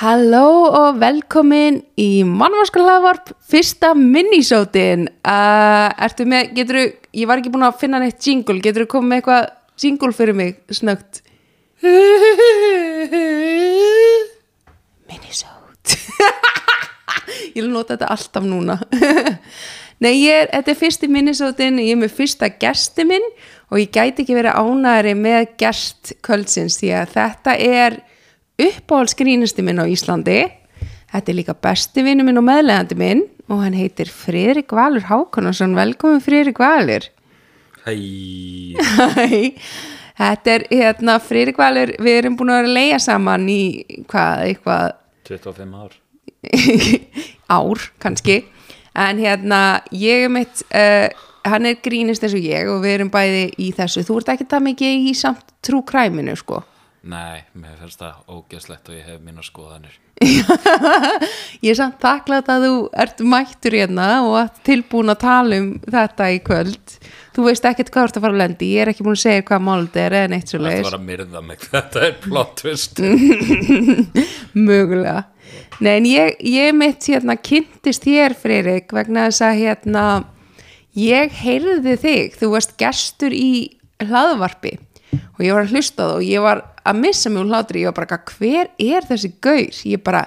Halló og velkomin í mannvarskalavarp fyrsta minnisótin uh, Ertu með, getur ég var ekki búin að finna neitt jingle, getur þú komið með eitthvað jingle fyrir mig snögt Minnisót Ég vil nota þetta alltaf núna. Nei, ég er, þetta er fyrsti minnisótin, ég er með fyrsta gesti minn og ég gæti ekki verið ánæri með gest kvöldsins því að þetta er uppáhaldsgrínusti minn á Íslandi. Þetta er líka besti vinnu minn og meðlegandi minn og hann heitir Friðrik Valur Hákonarsson velkomin Friðrik Valur. Hæ, Hæ, þetta er hérna Friðrik Valur, við erum búin að vera að leia saman í hvað, eitthvað? 25 ár. Ár kannski. En hérna ég er mitt uh, hann er grínist eins og ég og við erum bæði í þessu, þú ert ekki það mikið í samt trú kræminu sko Nei, mér finnst það ógeðslegt og ég hef mínar skoðanir. Ég er samt þakklátt að þú ert mættur hérna og að tilbúin að tala um þetta í kvöld. Þú veist ekkert hvað þú ert að fara að lendi ég er ekki búin að segja hvað mál þetta er eða neitt svo Þetta leiðis var að myrða mig, þetta er plot twist. Mögulega. Nei, en ég, ég mitt hérna kynntist þér Friðrik vegna þess að hérna ég heyrði þig, þú varst gestur í hlaðvarpi og ég var að hlusta það og ég var að missa úr hlátri, ég var bara hver er þessi gaur, ég bara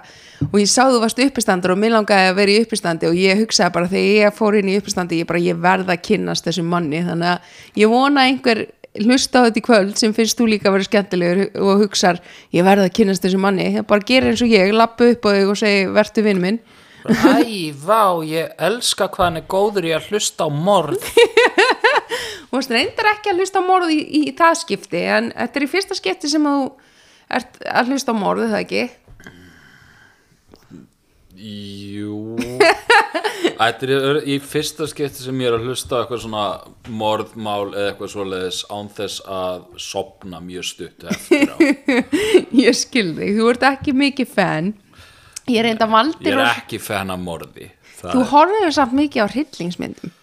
og ég sá þú varst uppistandur og mér langaði að vera í uppistandi og ég hugsaði bara þegar ég fór inn í uppistandi, ég bara ég verða að kynnast þessum manni, þannig að ég vona einhver hlusta á þetta í kvöld sem finnst þú líka að vera skemmtilegur og hugsar ég verða að kynnast þessum manni, ég bara gera eins og ég lappa upp á þig og segi vertu vinn minn. Æ, vá, ég elska hvað hann er góður í að hlusta á morð þú reyndar ekki að hlusta á morð í, í, í það skipti en þetta er í fyrsta skipti sem þú ert að hlusta á morð, er það ekki? Jú. Þetta er í fyrsta skipti sem ég er að hlusta á eitthvað svona morðmál eða eitthvað svoleiðis án þess að sopna mjög stutt eftir á. Ég skil þig, þú ert ekki mikið fan. Ég reynda Ég valdir er og ekki fan af morði. Það þú horfður samt mikið á hryllingsmyndum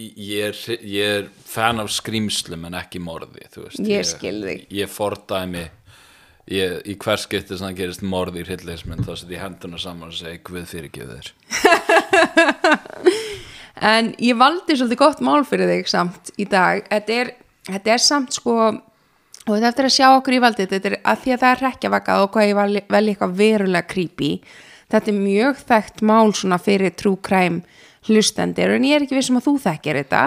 ég er, ég er fan af skrýmslum en ekki morði veist, Ég skil þig. ég, ég fordæmi ég, í hvers sem það gerist morði í hryllingsmynd þá set ég henduna saman og segi Guð fyrirgjöf þér. En ég valdi svolítið gott mál fyrir þig samt í dag. Þetta er, þetta er samt sko og þetta er eftir að sjá okkur í valdi þetta er að því að það er rekkjavakað og hvað ég vel, vel eitthvað verulega creepy. Þetta er mjög þekkt mál svona fyrir true crime hlustendir en ég er ekki vissum að þú þekkir þetta.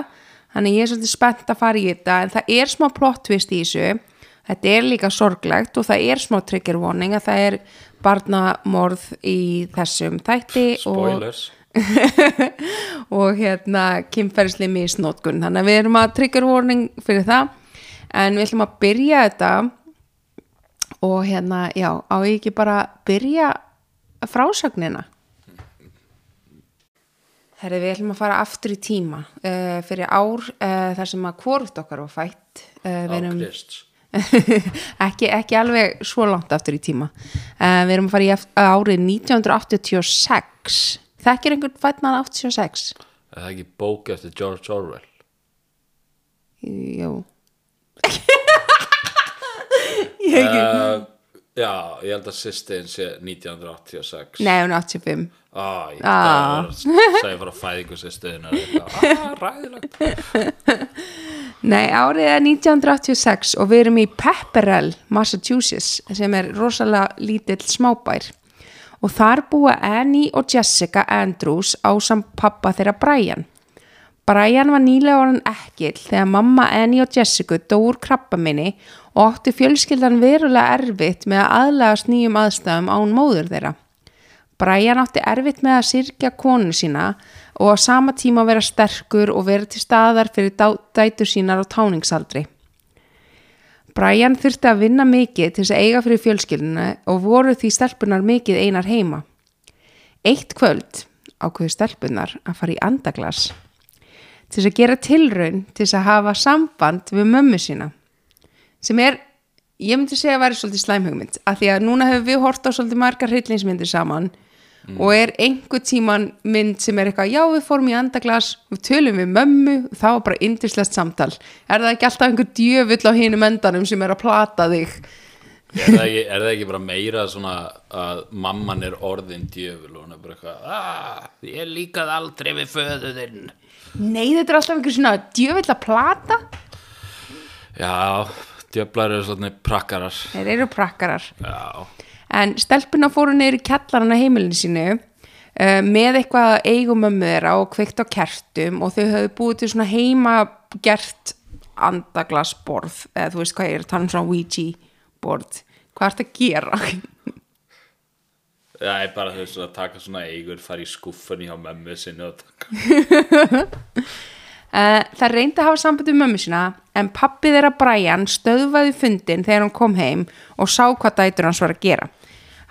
Þannig ég er svolítið spennt að fara í þetta en það er smá plot twist í þessu. Þetta er líka sorglegt og það er smá trigger warning að það er barnamorð í þessum þætti og spoilers. Og hérna kynferðisli misnótkun þannig að við erum að trigger warning fyrir það. En við ætlum að byrja þetta. Og hérna já, á ég ekki bara byrja frásögnina Herri, við ætlum að fara aftur í tíma uh, fyrir ár uh, þar sem að hvort okkar var fætt uh, við á erum Krist ekki, ekki alveg svo langt aftur í tíma. Við erum að fara í árið 1986 þekkir einhvern fætnan 86 er það ekki bók eftir George Orwell? Jú. Ég ekki uh, já, ég held að sýstein sé 1986 nei, hún er 85 ah, ég Ah. segja bara fæðingu sýstein ah, ræðilegt Nei, árið er 1986 og við erum í Pepperell, Massachusetts, sem er rosalega lítill smábær. Og þar búa Annie og Jessica Andrews á samt pappa þeirra Brian. Brian var nýlega orðin ekkill þegar mamma Annie og Jessica dó úr krabbaminni og átti fjölskyldan verulega erfitt með að aðlagast nýjum aðstæðum án móður þeirra. Brian átti erfitt með að syrkja konu sína og á sama tíma vera sterkur og vera til staðar fyrir dætur sínar á táningsaldri. Brian þurfti að vinna mikið til þess að eiga fyrir fjölskylduna og voru því stelpunar mikið einar heima. Eitt kvöld ákveðu stelpunar að fara í andaglas til þess að gera tilraun til þess að hafa samband við mömmu sína sem er, ég myndi segja að væri svolítið slæmhugmynd af því að núna hefur við hort á svolítið margar hryllingsmyndir saman og er einhver tíman mynd sem er eitthvað, já við fórum í andaglas við tölum við mömmu, það var bara yndislegt samtal, er það ekki alltaf einhver djöfull á hinum endanum sem er að plata þig? Er það, ekki, er það ekki bara meira svona að mamman er orðin djöful og hún er bara eitthvað "Ah, ég líkað aldrei við föðu þinn. Nei, þetta er alltaf einhver svona djöfull að plata. Já, djöflar eru svona prakkarar Þeir eru prakkarar Já, En stelpuna fóru í kjallarana heimilinu sínu uh, með eitthvað eigum mömmu þeirra og kveikt á kertum og þau höfðu búið til svona heima gert andaglasborð eða þú veist hvað ég er að tala um svona Ouija borð. Hvað ertu að gera? það er bara þess að taka svona eigur fara í skúffunni hjá mömmu sinni og taka Uh, það reyndi að hafa samband við mömmu sína en pappi þeirra Brian stöðvaði fundin þegar hann kom heim og sá hvað dætur hans var að gera.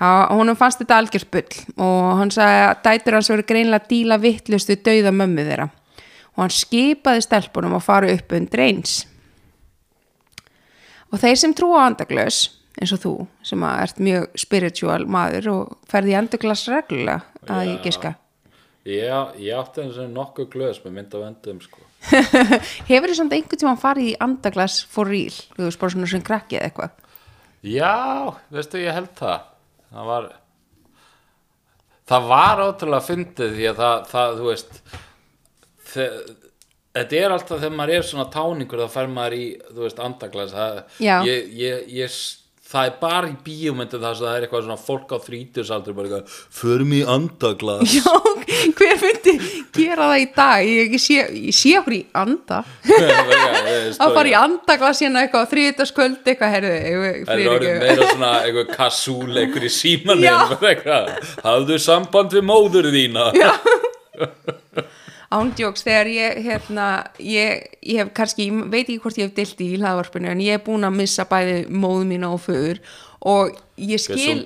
Hún fannst þetta algjörð bull og hann sagði að dætur hans voru greinlega að díla vittlust við dauða mömmu þeirra og hann skipaði stelpunum að fara upp undir eins. Og þeir sem trúa á andaglös, eins og þú, sem ert mjög spiritual maður og ferði í andaglas reglulega að ég giska. Já, ég átti eins og nokkuð glöðs með mynd af endum sko Hefur þið samt einhvern tímann farið í andaglas for real, þú veist bara svona sem krakki eða eitthvað? Já, veistu ég held það. Það var það var ótrúlega fyndið því að það, það þú veist þe- þetta er alltaf þegar maður er svona táningur þá fær maður í, þú veist, andaglas. Það, ég, ég, ég, það er bara í bíómyndum þar sem það er eitthvað svona fólk á þrítusaldur bara eitthvað, förum í andaglas. Já, hver myndi gera það í dag? Ég, sé, ég sé okkur í anda. Að fara í andaglas hérna eitthvað á þriðutaskvöld eitthvað, herðu, Það er orðið meira svona eitthvað kassúleikur í símanum eitthvað, hafðu samband við móður þína. Já. Ándjóks, þegar ég, hérna, ég, ég hef kannski, ég veit ekki hvort ég hef dilt í hlaðvarpinu, en ég hef búin að missa bæði móðu mína og föður og ég skil,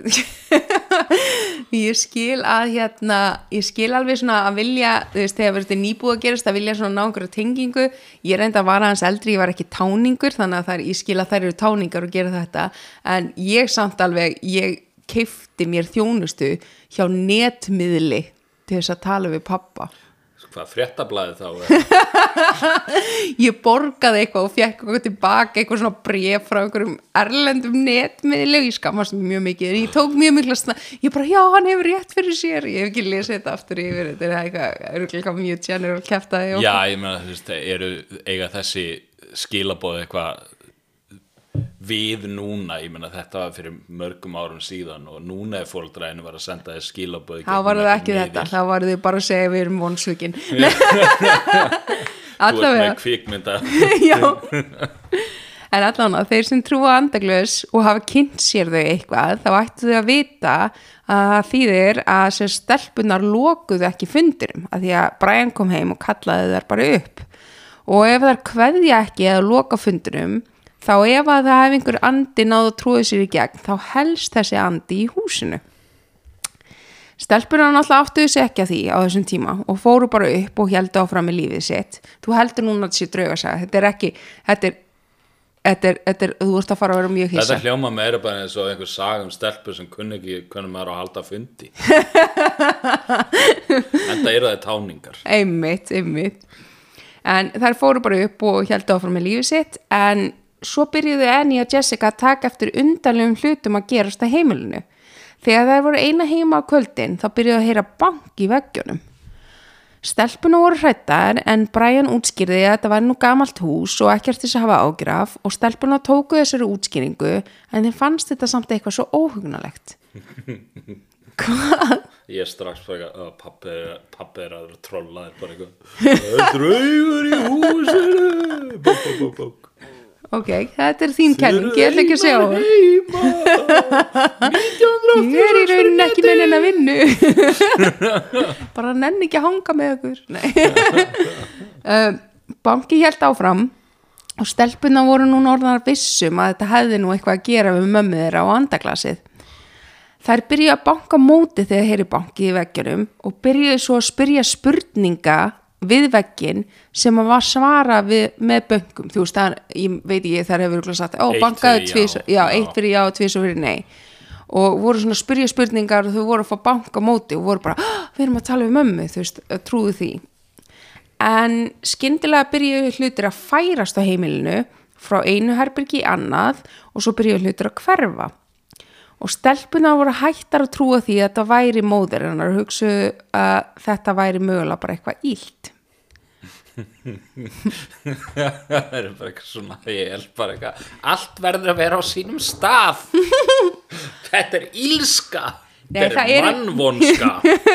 ég skil að hérna, ég skil alveg svona að vilja, þú veist, þegar verður nýbúið að gerast að vilja svona ná einhverju tengingu. Ég reynda að vara hans eldri, ég var ekki táningur þannig að það er, ég skil að þær eru táningar og gera þetta, en ég samt alveg ég keifti mér þjónustu hjá netmiðli til þess að tala við pappa Hvað fréttablaði þá ég borgaði eitthvað og fekk eitthvað tilbaka eitthvað svona bref frá einhverjum erlendum netmiðli og ég skammast mér mjög mikið. En ég tók mjög mikla snart ég bara já hann hefur rétt fyrir sér. Ég hef ekki lesið þetta aftur yfir þetta er eitthvað, er eitthvað mjög kæftaði og Já, ég meina, þú veist, eru eiga þessi skilabóð eitthvað við núna, ég meina þetta var fyrir mörgum árum síðan og núna er fóldræðinu var að senda þér skilabóð í þá var það ekki þetta þá var þau bara að segja við erum vonsvíkin Þú ert allavega. með kvikmynda. Já. En allan þeir sem trúa andaglös og hafa kynnt sér þau eitthvað þá ættu þau að vita að þýðir að sér stelpunar lokuðu ekki fundurum að því að Brian kom heim og kallaði þær bara upp. Og ef þær kveðja ekki eða loka fundurum þá ef að það hef einhver andi náðu að trúið sér í gegn þá helst þessi andi í húsinu áttuðu sig ekki að því á þessum tíma og fóru bara upp og heldu áfram með lífið sitt. Þú heldur núna að þessi draugasaga. Þetta er ekki, þetta er, þetta er, þetta er, þú ert að fara að vera mjög hissa. Þetta hljóma meira bara eins og einhver saga um stelpur sem kunni ekki hvernig maður á að halda fundi Enda eru það táningar Einmitt, einmitt. En þær fóru bara upp og heldu áfram með lífið sitt en svo byrjuðu Annie og Jessica að taka eftir undanlegum hlutum að gerast að heimilinu. Þegar þær voru eina heima á kvöldin þá byrjuðu að heyra bank í veggjunum. Stelpuna voru hrættar en Brian útskýrði að þetta var nú gamalt hús og ekkert þess að hafa ágraf og stelpuna tóku þessari útskýringu en þeim fannst þetta samt eitthvað svo óhugnalegt. Hvað? Ég er strax bara að pappi, er að trolla þér bara eitthvað draugur í húsinu Bók, bók, bók, bók Ok, þetta er þín kenning, ég ætla ekki að segja á heima. Ég er í rauninni ekki með henni að vinnu. Bara nenni ekki að hanga með okkur. Um, Banki held áfram og stelpuna voru nú orðanar vissum að þetta hefði nú eitthvað að gera við mömmu þeirra á andaglasið. Þær byrjuðu að banka móti þegar heyri banki í veggjunum og byrjuðu svo að spyrja spurninga við veggin sem að var svara við, með böngum þú veist það, ég veit ekki, þær hefur örugglega sagt, ó, Eitt bankaðu tvís, já, Já. eitt fyrir já og tvís og fyrir nei. Og voru svona spyrja spurningar og þau voru að fá banka á móti og voru bara, "Ah, við erum að tala við mömmu þú veist, trúðu því. En skyndilega byrjuðu hlutir að færast á heimilinu frá einu herbyrgi í annað og svo byrjuðu hlutur að hverfa og stelpunar voru hættar að trúa því að þetta væri móðir hennar og hugsuðu að þetta væri mögulega bara eitthvað ílt það er bara eitthvað svona ég held bara eitthvað allt verður að vera á sínum stað. Þetta er ílska Nei, þetta það er mannvonska.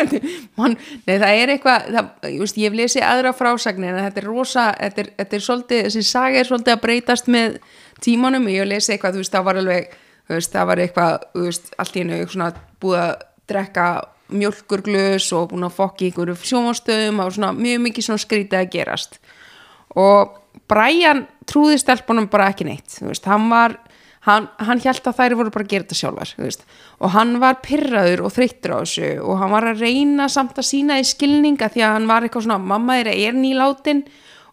Man, nei, það er eitthvað það, veist, ég hef lesið aðra frásagnir en þetta er rosa, þetta er, þetta er svolítið þessi saga er svolítið að breytast með tímanum. Ég hef lesið eitthvað, þú veist, það var alveg veist, það var eitthvað, veist, allt í svona búið að drekka mjölkurglus og búin að fokki ykkur sjómanstöðum og svona mjög mikið svona skrítið að gerast. Og Brian trúði stelpunum bara ekki neitt veist, hann var hann, hann held að þær voru bara að gera þetta sjálfar og hann var pyrraður og þreyttur á þessu og hann var að reyna samt að sína í skilninga því að hann var eitthvað svona mamma þeirra er nýlátin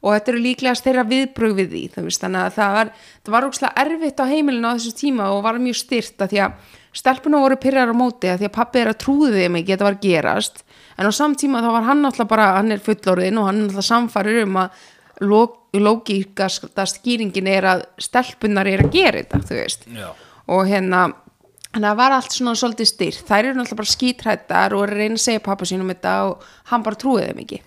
og þetta eru líklegast þeirra viðbrög við því þannig að það var, það var ókslega erfitt á heimilinu á þessu tíma og var mjög styrt að því að stelpuna voru pyrraður á móti að því að pappi þeirra trúði þeim ekki að þetta var að gerast. En á samtíma þá var hann alltaf bara hann er fullorðin og hann er alltaf samfærir um að lógíkasta skýringin er að stelpunar er að gera þetta, þú veist. Já. og hérna þannig að það var allt svona svolítið styrt þær eru náttúrulega bara skítrættar og að reyna að segja pappa sínum þetta og hann bara trúið þeim ekki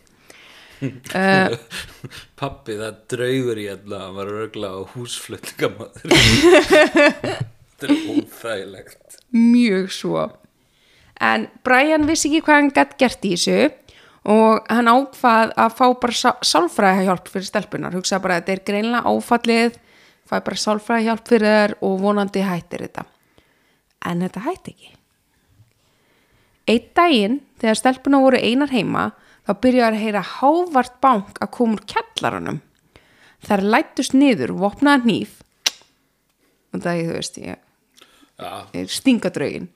pappi það draugur í hérna hann var örgla á húsflutningamöður þetta er óþægilegt. Mjög svo. En Brian vissi ekki hvað hann gætt gert í þessu og hann ákvað að fá bara sá- sálfræði hjálp fyrir stelpunar, hugsaði bara að þetta er greinlega áfallið, fæ bara sálfræði hjálp fyrir þær og vonandi hættir þetta. En þetta hætti ekki. Einn daginn þegar stelpunar voru einar heima þá byrjaði að heyra hávart bank að koma úr kjallaranum. Þær lættust niður, vopnaði hníf. Og það er þú veist ég er stingadraugin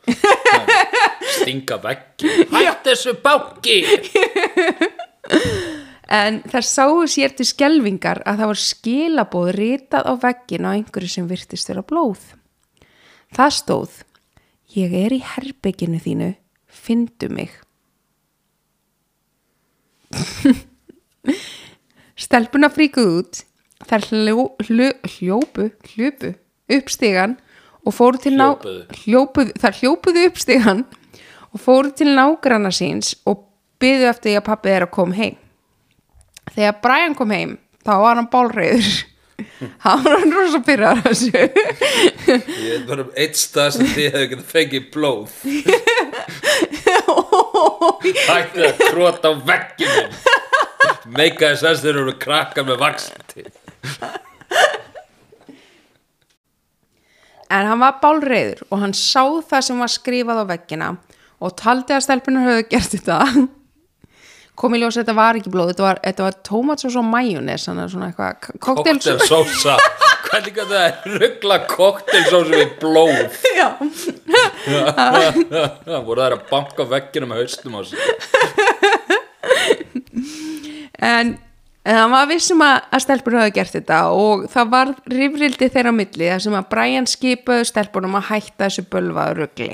stinga veggi hætt þessu báki en þær sáu sér til skelvingar að það var skilabóð ritað á veggin á einhverju sem virtist vera blóð. Það stóð ég er í herbygginu þínu. Fyndu mig stelpuna fríkuð út þær hljó, hljó, hljópu hljópu upp stigan og fóru til ná hljópuðu, þær hljópuðu upp stigan og fóru til nágranna síns og byðu eftir því að pappi er að koma heim. Þegar Brian kom heim þá var hann bálreiður. Hann var hann rosa pyrrar ég veit bara eitt stað sem hefur getið fengið blóð hætti að krota á vegginu meika þess að þeir eru krakkar með vaksandi en hann var bálreiður og hann sá það sem var skrifað á veggina og taldi að stelpunar höfðu gert þetta. Kom í ljós að þetta var ekki blóð þetta var, var tómatsós og majónes svona eitthvað koktelsós koktelsósa hvernig kann það ruggla koktelsósa við blóð? Já. Voru þær að banka vegginu með haustum á sig en, hann var vissum að, að stelpur hafa gert þetta og það var rifrildi þeirra á milli þar sem að Brian skipaði stelpunum að hætta þessu bölvaðu rugli.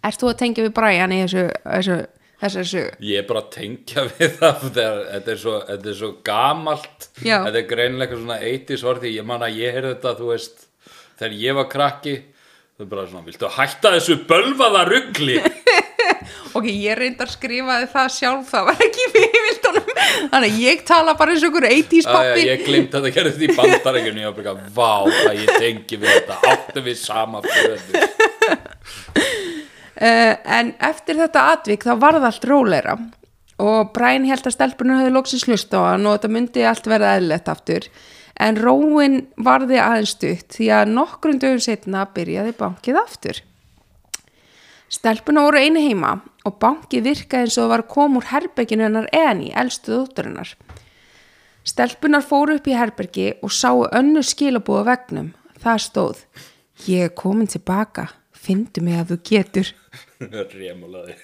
Ert þú að tengja við Brian í þessu, þessu, þessu sögu? ég er bara að tengja við það þegar þetta er svo, þetta er svo gamalt. Já. þetta er greinilega eitthvað svona 80s orði ég man að ég heyrði þetta þú veist þegar ég var krakki. Er bara svona, viltu hætta þessu bölvaða ruggli Ok, ég reyndar skrifaði það sjálf, það var ekki við vildunum Þannig að ég tala bara eins og ykkur 80s Æja, pappi ég glimt að það gerðist í bandarækjunni og bara, vá, hvað ég tengi við þetta. Áttu við sama föðu uh, En eftir þetta atvik þá varð allt róleira og Brian held að stelpunum höfðu loksins hlust á hann og þetta myndi allt verða eðlilegt aftur en róin varði aðeins stutt því að nokkrum dögum setna byrjaði bankið aftur Stelpuna voru einu heima og bankið virkaði eins og það var að koma úr herberginu hennar Eni, elstu dótturinnar. Stelpunar fóru upp í herbergi og sáu önnu skilabúa vegnum. Það stóð, ég er komin tilbaka, fyndu mig að þú getur. Rémulaði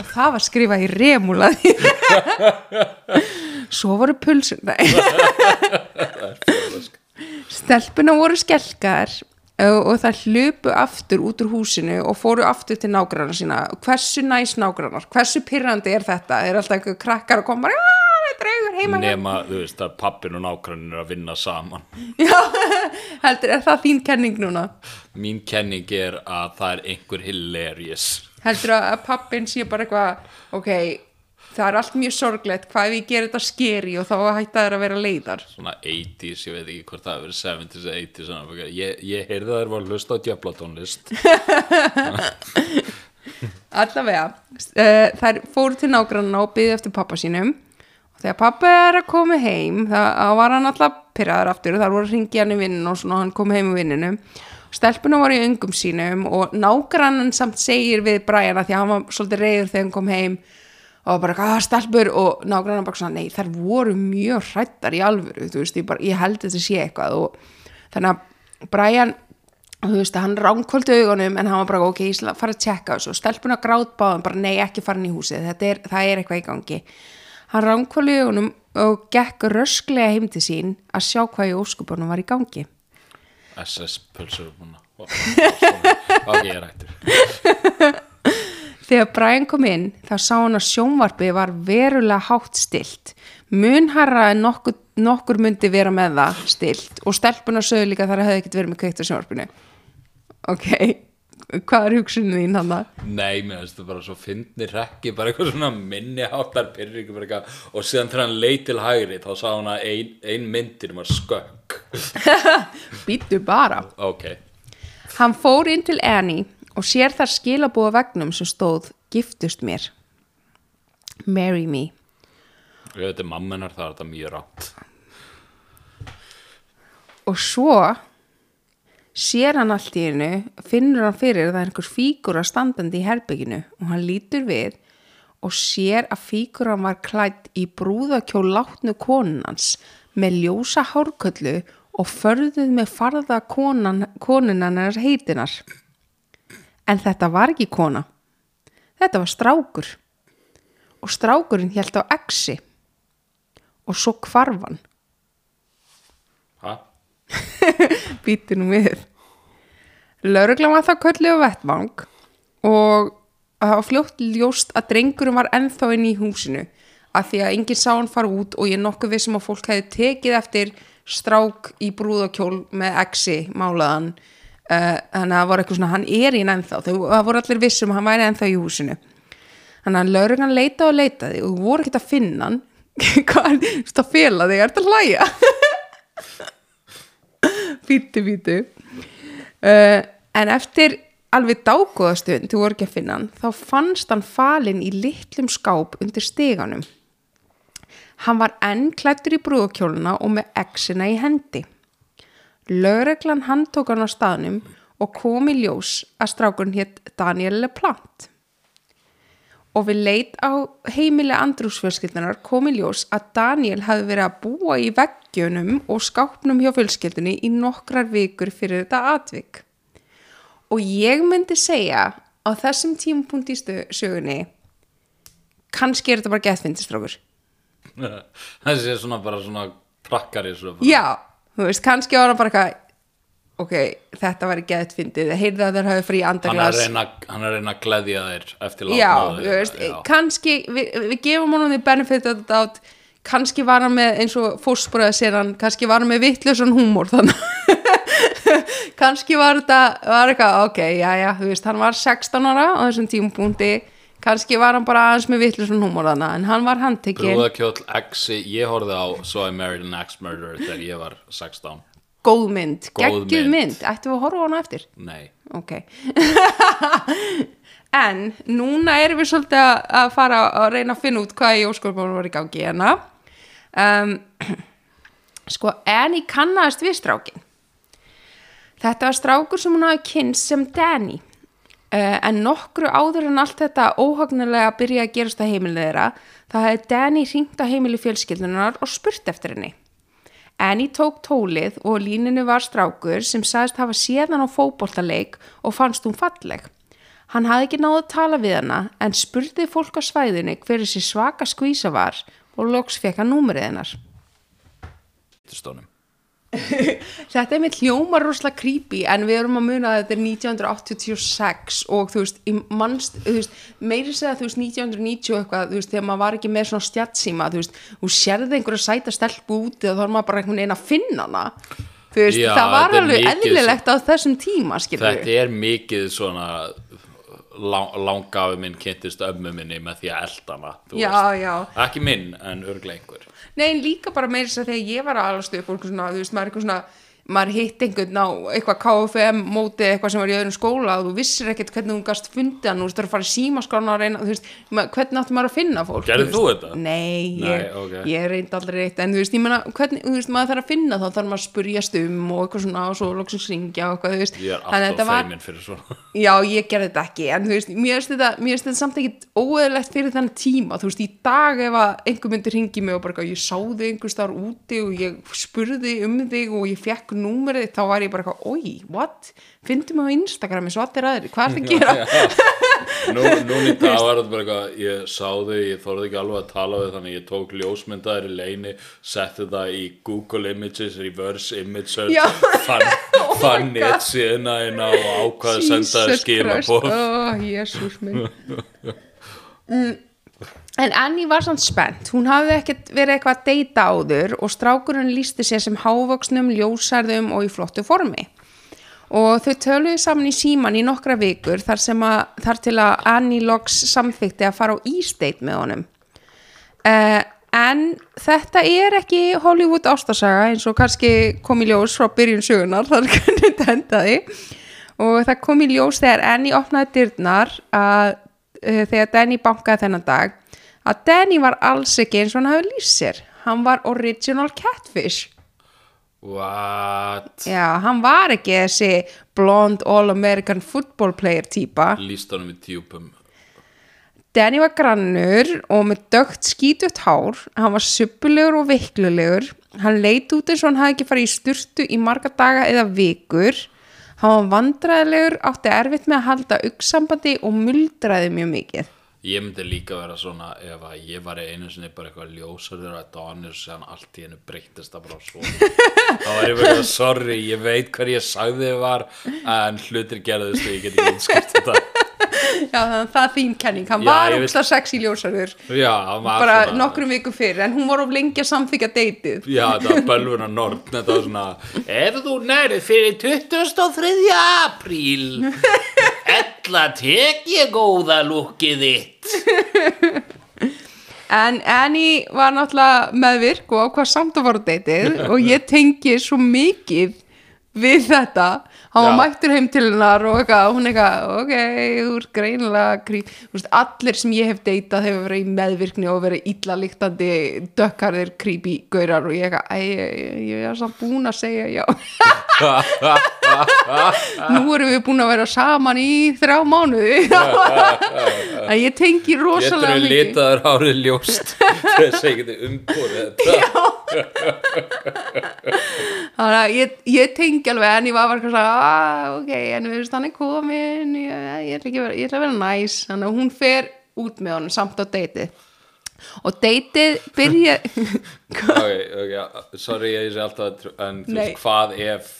Og það var skrifað í remúlaði. Svo voru pulsur, nei. Stelpuna voru skelkar og það hlupu aftur út úr húsinu og fóru aftur til nágrannar sína hversu næs nágrannar, hversu pyrrandi er þetta er alltaf krakkar að koma bara, "Ah!" Það er draugur heima hjá nema, þú veist, að pappin og nákvæmnin er að vinna saman. Heldur, er það þín kenning núna? Mín kenning er að það er einhver hilarious. Heldur að pappin sé bara eitthvað ok, það er allt mjög sorglegt hvað ef ég ger þetta skeri og þá hætta þær að vera leiðar? Svona 80s, ég veit ekki hvort það hefur verið 70s eða 80s svona, ég, ég heyrði að þeir var að hlusta á djöflatónlist allavega uh, þær fóru til nágranna og byggði eftir pappa sínum þegar pappa er að koma heim þá var hann alltaf pyrraður aftur þar voru að ringja hann í vinninu og svona hann kom heim í vinninu stelpuna var í öngum sínum og nágrannan samt segir við Brian að því að hann var svolítið reyður þegar hann kom heim og bara, hvað stelpur og nágrannan bara svona, nei, þær voru mjög hrættar í alvöru, þú veist, ég, bara, ég held þetta sé eitthvað. Og þannig að Brian þú veist, hann ránkvöldi augunum en hann var bara, ok, ég fara að tjekka þessu. Og stelpuna grátbáðum, bara nei, ekki farin í húsið er, það er eitthvað í gangi hann ránkvöldi augunum og gekk rösklega heim til sín að sjá hvað í óskupunum var í gangi. SS pulsur búna ok, ég er hættur. Þegar Brian kom inn þá sá hann að sjónvarpið var verulega hátt stilt. Munharra en nokkur, nokkur myndi vera með það stilt og stelpuna sögðu líka þar að hefði ekkert verið með kveikt á sjónvarpinu. Ok, hvað er hugsunum þín hann það? Nei, mér finnst það bara svo fyndni rekki, bara eitthvað svona minni bara eitthvað og síðan þegar hann leit til hægri þá sá hann að ein, ein myndir var skökk Býttu bara. ok, Hann fór inn til Annie og sér þar skilabúa vegnum sem stóð giftust mér. Marry me. ég veit mammenar það er þetta mjög rátt og svo sér hann allt í hennu finnur hann fyrir að það er einhver fígura standandi í herbygginu og hann lítur við og sér að fíguran var klætt í brúðakjól látnu konunans með ljósa hárköllu og förðuð með farða konan, konunannar heitinar en þetta var ekki kona. Þetta var strákur. Og strákurinn hélt á exi. Og svo hvarfan ha? býtu nú við lauruglan var það köllu á vettvang og það var fljótt ljóst að drengurinn var ennþá inn í húsinu af því að enginn sá hann fara út og ég nokkuð vissum að fólk hefði tekið eftir strák í brúðakjól með exi málaðan. Uh, þannig að það var eitthvað svona hann er inn ennþá, þau það voru allir vissum að hann væri ennþá í húsinu. Þannig að lauruglan leitaði og leitaði og voru ekkert að finna hann. Hvað er þetta að fela þig, er þetta að hlæja? Bítu, bítu uh, en eftir alveg dágóðastund, þú voru ekki að finna hann þá fannst hann falinn í litlum skáp undir steganum hann var enn klættur í brúðakjóluna og með exina í hendi. Lögreglan hann tók hann á staðnum og kom í ljós að strákurinn hétt Daniel LePlant og við leit á heimili andrúsfjölskyldunar kom í ljós að Daniel hafði verið að búa í veggjunum og skápnum hjá fjölskyldunni í nokkrar vikur fyrir þetta atvik. Og ég myndi segja á þessum tímapunkt í sögunni kannski er þetta bara geðfindistrákur. þessi er svona bara svona prakkari svona bara. Já, þú veist, kannski var hann bara eitthvað ok, þetta var geðfindið, heyrði að þeir hafi frí andaglas. hann er reyna að gleðja þeir eftir Já, látna þú veist, kannski við, við gefum honum því benefit of the doubt. Kannski var hann með eins og fósbúrið að sér hann, kannski var hann með vittlusan húmor þannig kannski var þetta, var eitthvað ok, já, já, þú veist, hann var 16 ára á þessum tímapunkti. Kannski var hann bara aðeins með vittlusan húmor þannig en hann var handtekinn, Brúðakjóll Exi, ég horfði á So I Married an Axe Murderer þegar ég var 16 góð mynd. Góð geggjuð mynd. mynd, ættum við að horfa á hana eftir? Nei, ok. En núna erum við svolítið að- fara að reyna að finna út hvað í óskorpunum var í gangi hérna. Um, sko Annie kannaðist við strákin þetta var strákur sem hún hafi kynst sem Danny. Uh, en nokkru áður en allt þetta óhagnulega byrja að gerast að heimilið þeirra það hefði Danny hringt á heimili fjölskyldunar og spurt eftir henni Annie tók tólið og líninu var strákur sem sagðist hafa séðan á fótboltaleik og fannst hún falleg. Hann hafði ekki náðu að tala við hana en spurði fólk á svæðinu hver þessi svaka skvísa var og loks fekk hann númerið hennar. stónum þetta er með hljómar rosalega creepy en við erum að muna að þetta er 1986 og þú veist, mannst, þú veist meiri segja þú veist 1990 og eitthvað þú veist, þegar maður var ekki með svona stjattsíma þú veist, þú sérði einhverja sæta stelpu úti og þá er maður bara einhvern veginn að finna hana. Þú veist, Já, það var alveg eðlilegt á þessum tíma skilur Þetta er mikið svona lang, langafi minn kynntist ömmu minni með því að elda hana þú Já, veist. já. Ekki minn, en örglega einhver Nei, líka bara meira þess að þegar ég var að alast upp og þú veist, maður er eitthvað svona maður hitt einhvern á eitthvað KFM móti eitthvað sem var í öðrum skóla og þú vissir ekkert hvernig þú gast fundið hann þú veist, þú er að fara í símaskrána og reyna veist, hvernig áttu maður að finna fólk Gerðir þú þetta? Nei, ég, Nei, ok. ég reyndi aldrei eitt en þú veist, ég meina, hvernig, þú veist, maður þarf að finna þá þarf maður að spurjast um og eitthvað svona og svo loksins ringja og eitthvað, þú veist Ég er að alltaf feimin fyrir svona Já, ég gerði þetta ekki, en þú veist, mér finnst þetta, þetta samt ekkit óeðlegt fyrir þann tíma, þú veist, í dag ef að einhver myndi ringi mig og bara, ég sá þig einhvers þar úti og ég spurði um þig og ég fekk númerið, þá var ég bara eitthvað, oi, what? Fyndi mig á Instagrami, svo allir aðri, hvað er það að gera? Nú, núna í dag var þetta bara eitthvað ég sá þau, ég þorði ekki alveg að tala við þannig ég tók ljósmyndaðir í leini setti það í Google Images reverse image search fann, Oh fann neitt síðan að og ákvað að senda þér Jesus Christ, skilabóð ó, jésús minn. Mm, En Annie var samt spennt, hún hafði ekkert verið eitthvað að deyta áður og strákurinn lísti sér sem hávöksnum, ljósærðum og í flottu formi. Og þau töluðu saman í síman í nokkra vikur þar, að, þar til að Annie loks samþykti að fara á ísteit með honum. Uh, en þetta er ekki Hollywood ástasaga eins og kannski kom í ljós frá byrjun sögunar þar hvernig þetta endaði. Og það kom í ljós þegar Annie opnaði dyrnar að uh, þegar Danny bankaði þennan dag að Danny var alls ekki eins og hann hafi lýst sér hann var original catfish What? Já, hann var ekki þessi blond all-American football player típa. Lýst honum í tjúpum Danny var grannur og með dögt skítut hár, hann var suppulegur og veiklulegur, hann leit út eins og hann hafði ekki farið í sturtu í marga daga eða vikur, hann var vandræðilegur, átti erfitt með að halda auksambandi og muldraði mjög mikið. Ég myndi líka vera svona ef að ég var einu sinni bara eitthvað ljósarður að Donner sem allt í hennu breytist það bara svo þá var ég bara sorry, ég veit hvað ég sagði þið var en hlutir gerðist og ég get ekki útskipt þetta Já, þannig að það er þín kenning, hann Já, var veit- ógsta sexy ljósarður, Já, bara svona nokkrum vikum fyrir, en hún var of lengi að samþykja deytið. Já, þetta var bölvuna nord Þetta var svona Ef þú nærið fyrir 23. apríl Ella tek ég góða lúkið þitt? En Annie var náttúrulega meðvirk og ákvað samt að á deytið og ég tengi svo mikið við þetta hann var Já. mættur heim til hennar og eitthvað, hún eitthvað, ok, þú ert greinilega krý, þú veist, allir sem ég hef deytað hefur verið í meðvirkni og verið illa líktandi dökkarðir creepy gaurar og ég eitthvað, æ, ég, ég, ég er samt búin að segja já. Nú erum við búin að vera saman í þrjá mánuði. Að ég tengi rosalega mikið. litaður árið ljóst? Þess að ég geti umborið þetta þannig að ég, ég tengi alveg en ég var eitthvað svona, ah, ok, en við veist hann er komin ég, ég, ætla vera, ég ætla að vera næs. Þannig að hún fer út með honum samt á deytið og deytið byrja Ok, ok, sorry ég sé alltaf En þú veist, hvað ef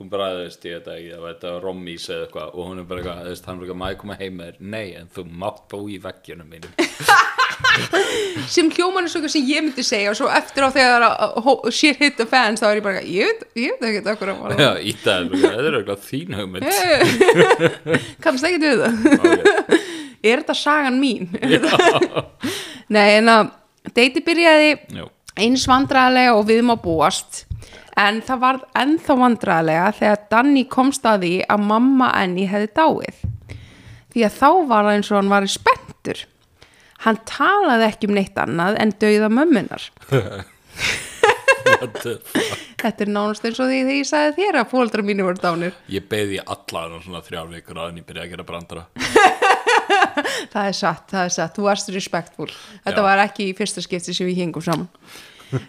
Hún veist, ég veit ekki Það veit að rommís eða eitthvað Og hún er bara eitthvað, þú veist, hann er eitthvað Maður koma heim með þér? Nei, en þú mátt bú í veggjunum mínum. Sem hljóman er svo eitthvað sem ég myndi segja og svo eftir á þegar shit hit the fans þá er ég bara, ég veit, ég veit ekki okkur að Já, er bara, þetta er eitthvað þín hugmynd. Kannast ekki það. Ok, er þetta sagan mín? Nei en að deiti byrjaði eins vandræðilega og við má búast en það var ennþá vandræðilega þegar Danny komst að því að mamma enni hefði dáið. Því að þá var það eins og hann var spenntur. Hann talaði ekki um neitt annað en dauða mömmunar þetta er nánast eins og því þegar ég sagði þér að fóldra mínu voru dánir. Ég beði allar um svona þrjár vikur að en ég byrja að gera brandara. Það er satt, það er satt, þú varst respektful þetta Já. var ekki í fyrsta skipti sem við hingum saman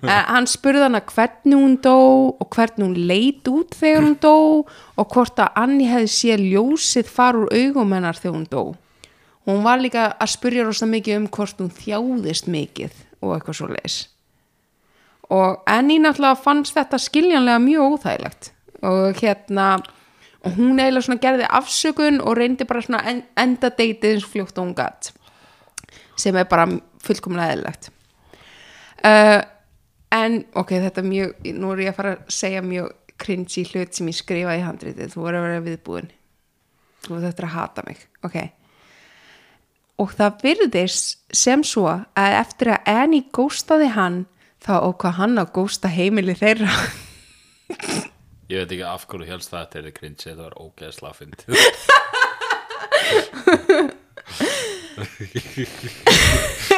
hann spurði hana hvernig hún dó og hvernig hún leit út þegar hún dó og hvort að Anni hefði séð ljósið fara úr augum hennar þegar hún dó. Hún var líka að spyrja rosa mikið um hvort hún þjáðist mikið og eitthvað svo leis og Annie náttúrulega fannst þetta skiljanlega mjög óþægilegt. Og hérna og hún eiginlega svona gerði afsökun og reyndi bara svona en, enda deytið eins og fljótt og hún gatt sem er bara fullkomlega eðlilegt. Uh, en ok, þetta er mjög nú er ég að fara að segja mjög cringy hlut sem ég skrifaði í handritið. Þú voru að vera viðbúin. Þú þetta er að hata mig, ok. Og það virðist sem svo að eftir að Annie góstaði hann þá ókvað hann að gósta heimili þeirra. Ég veit ekki af hverju helst það þetta er cringe, þetta var ógeðslega fyndið.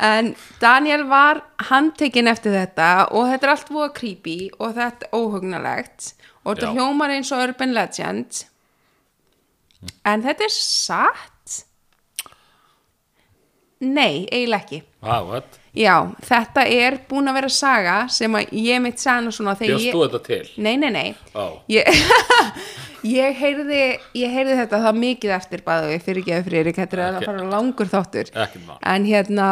En Daniel var handtekinn eftir þetta og þetta er allt voða creepy og þetta er óhugnalegt og þetta Já. hljómar eins og urban legend en þetta er satt Nei, eiginlega ekki what? Já, þetta er búin að vera saga sem að ég mitt nú svona þegar Bjóst ég... þú þetta til? Nei, nei, nei Ó, Ég, ég, heyrði, ég heyrði þetta það mikið eftir bæðu fyrir geðu Friðrik, þetta er að fara langur þáttur. En hérna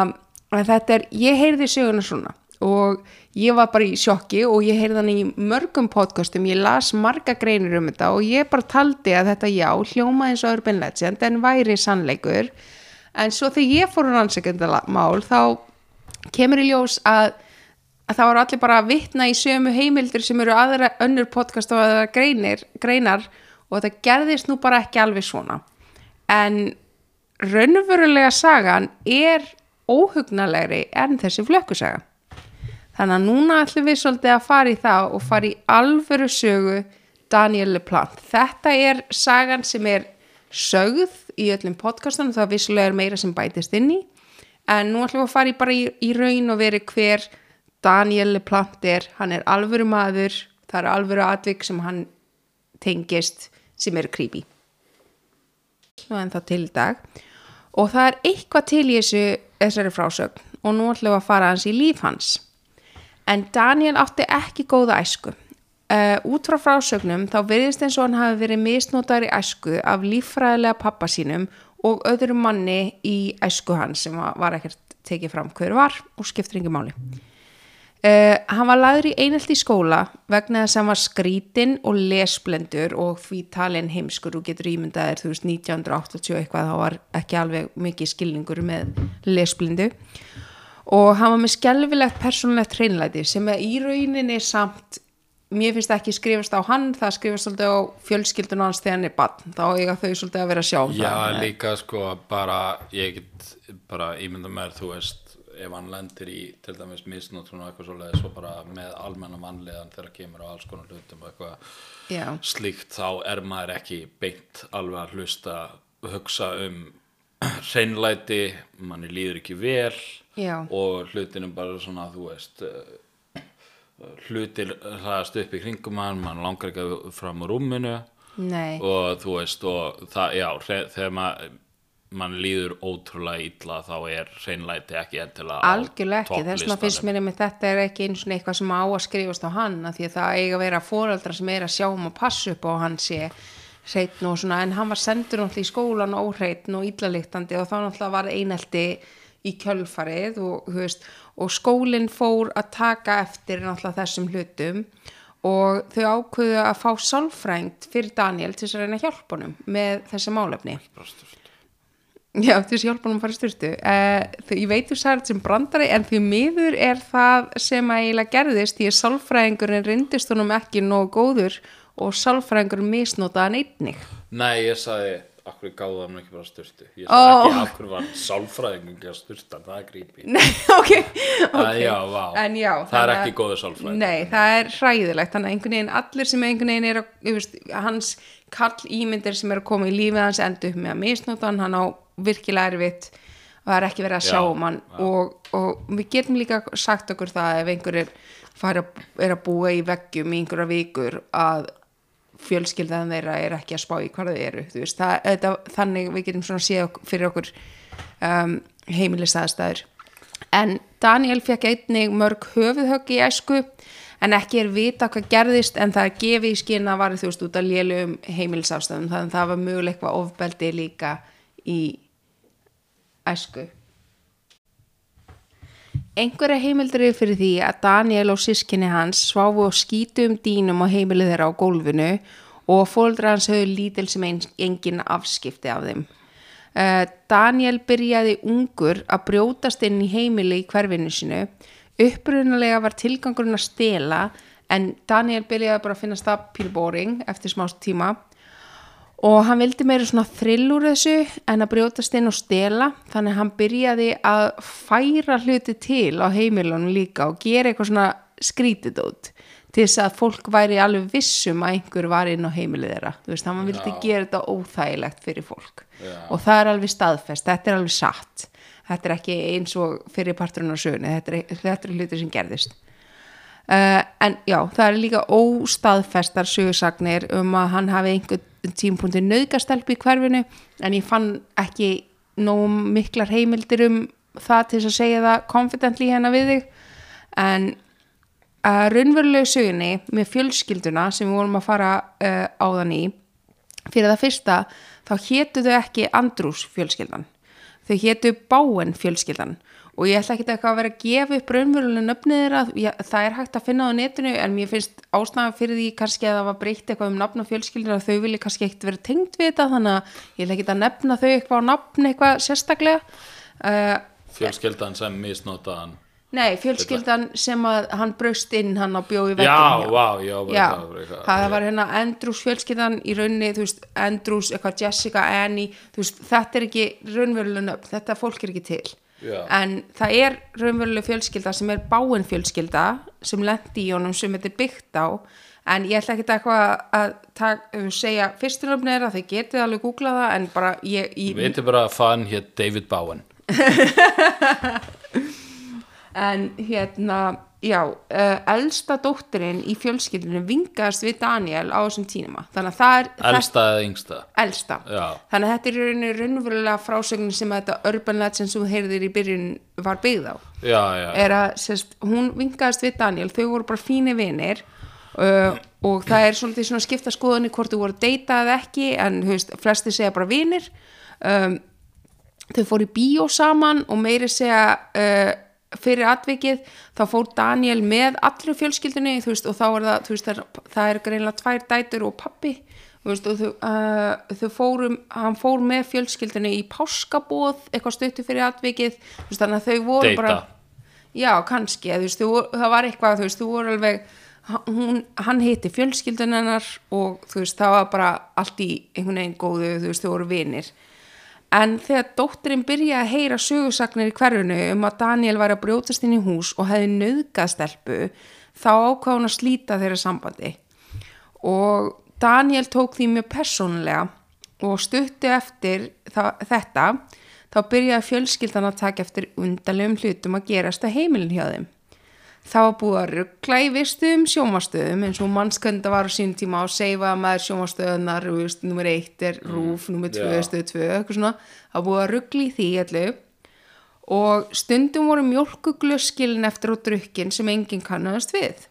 en þetta er, ég heyrði söguna svona og ég var bara í sjokki og ég heyrði hann í mörgum podcastum. Ég las marga greinir um þetta og ég bara taldi að þetta já, hljóma eins og Urban Legend en væri sannleikur. En svo þegar ég fór að rannsækjandamál þá kemur í ljós að, að það voru allir bara að vitna í sömu heimildir sem eru aðra önnur podcast og aðra greinir, greinar og þetta gerðist nú bara ekki alveg svona. En raunverulega sagan er óhugnalegri en þessi flökkusaga. Þannig að núna ætlum við svolítið að fara í það og fara í alvöru sögu Daniel LePlante. Þetta er sagan sem er sögð í öllum podcastunum það vissulega er meira sem bætist inn í. En nú ætlum við að fara í bara í, í raun og veri hver Daniel LePlante er hann er alvöru maður. Það er alvöru atvik sem hann tengist sem eru creepy. En þá til dag. Og það er eitthvað til í þessu þessari frásögn. Og nú ætlum við að fara hans í líf hans. En Daniel átti ekki góða æsku. Uh, út frá frásögnum þá virðist eins og hann hafi verið misnotar í æsku af líffræðilega pappa sínum og öðrum manni í æsku hans sem var ekkert tekið fram hver var og skiptir yngi máli Uh, hann var lagður í einelt í skóla vegna þess að hann var skrítin og lesblendur og því talin heimskur. Og getur ímyndaðir, þú veist, 1980 eitthvað, þá var ekki alveg mikið skilningur með lesblindu. Og hann var með skelfilegt persónulegt hreinlæti sem í rauninni samt mér finnst ekki skrifast á hann það skrifast svolítið á fjölskyldun hans þegar hann er bann, þá eiga þau svolítið að vera sjá Já, það líka sko bara, ég get bara ímynda mér, þú veist, ef hann lendir í til dæmis misnótrun og eitthvað svoleiðis og bara með almenna mannlegan þegar kemur á alls konar hlutum og eitthvað Já. slíkt, þá er maður ekki beint alveg að hlusta, hugsa um hreinlæti, manni líður ekki vel Já. og hlutinum bara svona, þú veist, eh, hlutir hlæðast upp í kringum hann, mann langar ekki fram úr rúminu Nei. og þú veist og það, já, þegar maður mann líður ótrúlega illa þá er hreinlæti ekki endilega algjörlega ekki, þess vegna finnst mér einmitt þetta er ekki eins og eitthvað sem á að skrifast á hann af því að það eiga að vera fóraldra sem er að sjá um að passa upp á að hann sé hreitn og svona, en hann var sendur náttúrulega í skólan óhreitn og illaliktandi og þá náttúrulega var einelti í kjölfarið og, veist, og skólinn fór að taka eftir náttúrulega þessum hlutum og þau ákveðu að fá sálfrænt fyrir Daniel til þess að reyna að hjálpa honum með þessi málefni. Já, að hjálpa hann að fara í styrtu uh, ég veit þú sagði þetta sem brandari en því miður er það sem að eiginlega gerðist því að sálfræðingurinn reyndist honum ekki nógu góður og sálfræðingurinn misnotaði hann einnig. Nei, ég sagði akkur gáði hann ekki bara styrtu ég sagði ekki akkur var sálfræðingum ekki að styrta, það er grípi Nei, ok, Það, ok já, já, það er ekki góður sálfræðingur. Nei, það er hræðilegt. Þannig að einhvern veginn allir sem einhvern veginn er að, ég veist, hans kall ímyndir sem er að koma í lífið hans endur með að misnota hann, hann á virkilega erfitt. Og það er ekki verið að sjá Já, um hann. Og, og við getum líka sagt okkur það ef einhver er, fara, er að búa í veggjum í einhverja vikur að fjölskyldan þeirra er ekki að spá í hvað þau eru veist, það, þetta, þannig við getum svona séð ok- fyrir okkur um, heimilistæðstæður en Daniel fekk einnig mörg höfuðhögg í æsku en ekki er vita hvað gerðist en það gefið í skinn að var þú veist út að lélum heimilisafstæðum þannig að það var möguleik eitthvað ofbeldi líka í æsku einhverja heimildir eru fyrir því að Daniel og sískinni hans sváfu og skítum dýnum á heimilið þeirra á gólfinu og fóldra hans höfðu lítil sem engin afskipti af þeim. Uh, Daniel byrjaði ungur að brjótast inn í heimili í hverfinu sinu. Upprunalega var tilgangurinn að stela en Daniel byrjaði bara að finna það pílbóring eftir smá tíma og hann vildi meira svona þrill úr þessu en að brjótast inn og stela. Þannig að hann byrjaði að færa hluti til á heimilunum líka og gera eitthvað svona skrítidót til þess að fólk væri alveg vissum að einhver var inn á heimilið þeirra. Þú veist, hann vildi Já. gera þetta óþægilegt fyrir fólk. Já. og það er alveg staðfest, þetta er alveg satt. Þetta er ekki eins og fyrir parturinn á sögunni, þetta er, þetta er hluti sem gerðist Uh, en já, það er líka óstaðfestar sögursagnir um að hann hafi einhvern tímpunkti nöðgastelp í hverfinu en ég fann ekki nóg miklar heimildir um það til að segja það confidently hérna við þig. En að raunverulegu sögunni með fjölskylduna sem við vorum að fara uh, áðan í fyrir það fyrsta þá hétu þau ekki Andrús fjölskyldan. Þau hétu Báen fjölskyldan og ég ætla ekki eitthvað að vera að gefa upp raunverulega nöfnið þeirra, Ég- það er hægt að finna á netinu en mér finnst ástæðan fyrir því kannski að það var breytt eitthvað um nafn og fjölskyldur að þau vilja kannski ekkert vera tengt við þetta. Þannig að ég ætla ekki að nefna þau eitthvað á nafn eitthvað sérstaklega. Uh, fjölskyldan sem misnotaðan. Nei, fjölskyldan sem að hann braust inn hann á bjói já, vá, já, bara Já, eitthvað, bara eitthvað. það var hérna Andrews fjölskyldan í rauninni, þú veist, Andrews, eitthvað Jessica, Annie, veist, þetta er ekki raunverulega nöfn, þetta fólk er ekki til. Já. En það er raunverulega fjölskylda sem er báin fjölskylda sem lendi í honum sem þetta er byggt á, en ég ætla ekki eitthvað að tak, segja fyrstunöfni er að þið getið alveg googlað það, en bara ég, ég Við veitum bara að fann hér David Bowen en hérna, já, uh, elsta dóttirinn í fjölskyldunum vingaðast við Daniel á þessum tíma, þannig að það er elsta eða yngsta? Elsta. Já. þannig að þetta er rauninni raunverulega frásögnin sem að þetta urban legend sem þú heyrðir í byrjun var byggð á. Já, já, er að sérst, hún vingaðist við Daniel. Þau voru bara fínir vinir uh, og það er svolítið svona skipta skoðunni hvort þú voru að deyta eða ekki en veist, flesti segja bara vinir. Um, þau fóru í bíó saman og meiri segja uh, fyrir atvikið þá fór Daniel með allri fjölskyldunni þú veist, og þá er það, þú veist, það er, það er greinlega tvær dætur og pappi þú veist, og þau, uh, þau fórum hann fór með fjölskyldunni í páskabóð eitthvað stöttu fyrir atvikið þú þannig að þau voru Deyta. bara já, kannski, þú það var eitthvað þú þú voru alveg hún, hann heiti fjölskyldun hennar og þú veist, það var bara allt í einhvern veginn góðu, þú veist, þau voru vinir en þegar dóttirinn byrjaði að heyra sögusagnir í hverjunu um að Daniel væri að brjótast inn í hús og hefði nöðgað stelpu þá ákvað hún að slíta þeirra sambandi. Og Daniel tók því mjög persónulega og stutti eftir það, þetta þá byrjaði fjölskyldan að taka eftir undarlegum hlutum að gerast að heimilin hjá þeim það var búið að ruggla í vistum sjómastöðum eins og mannskönda var á sínum tíma að seifa maður sjómastöðunar nummer eitt er rúf, nummer tvö, já. stöð tvö eitthvað svona, það var búið að ruggla í því allu og stundum voru mjólkuglöskilin eftir á drukkin sem enginn kannast við.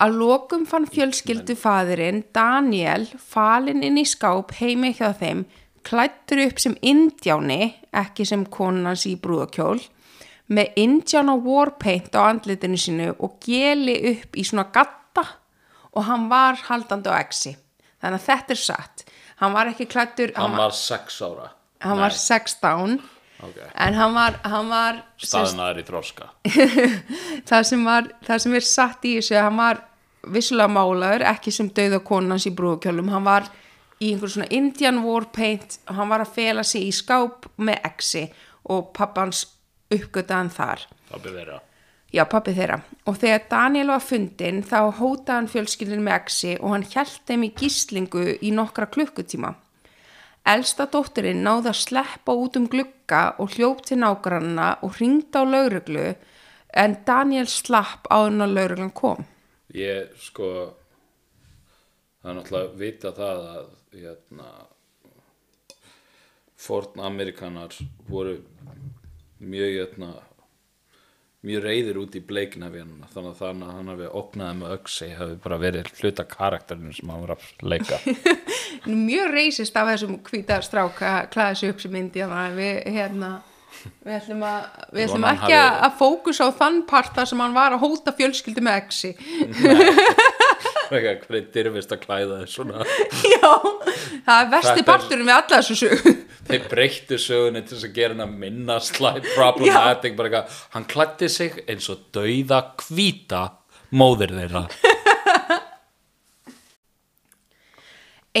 Að lokum fann fjölskyldu faðirinn Daniel falinn inn í skáp heimi hjá þeim, klættur upp sem indjáni, ekki sem konans í brúðakjól, með indjána warpaint á andlitinu sínu og geli upp í svona gatta og hann var haldandi á exi. Þannig að þetta er satt. Hann var ekki klættur, hann var sex ára. Hann var 16, ok, en hann var, hann var staðnaður í þroska. Það sem, var, það sem er satt í þessu hann var vissulega málaður, ekki sem dauða konans í brúðkjölum, hann var í einhver svona Indian war paint. Hann var að fela sig í skáp með exi og pappans uppgötaðan þar. Byrði þeirra? Já pappi þeirra. Og þegar Daniel var fundin þá hótaði hann fjölskyldin með exi og hann hjælt þeim í gíslingu í nokkra klukkutíma. Elsta dóttirinn náði að sleppa út um glugga og hljóp til nágrannina og hringdi á lauruglu en Daniel slapp á hann að lauruglan kom. ég sko það er náttúrulega að vita það að hérna forn amerikanar voru mjög hérna mjög reyðir út í bleiknafjörnuna þannig að þannig að hann hafi opnaði með öxi hafi bara verið hluta karakterinu sem hann var að leika. Mjög reysist af þessum hvíta stráka klæða sig upp sem myndi við hérna Við ætlum, að, við ætlum ekki að, hafi- að fókus á þann part þar sem hann var að hóta fjölskyldu með exi. Hvernig er dyrfist að klæða þess svona. Já, það er er- parturinn við alla þessu sögu. Þeir breyttu sögunni til þess að gera hann að minna slight problematic bara eitthvað, hann klætti sig eins og dauða hvíta móðir þeirra.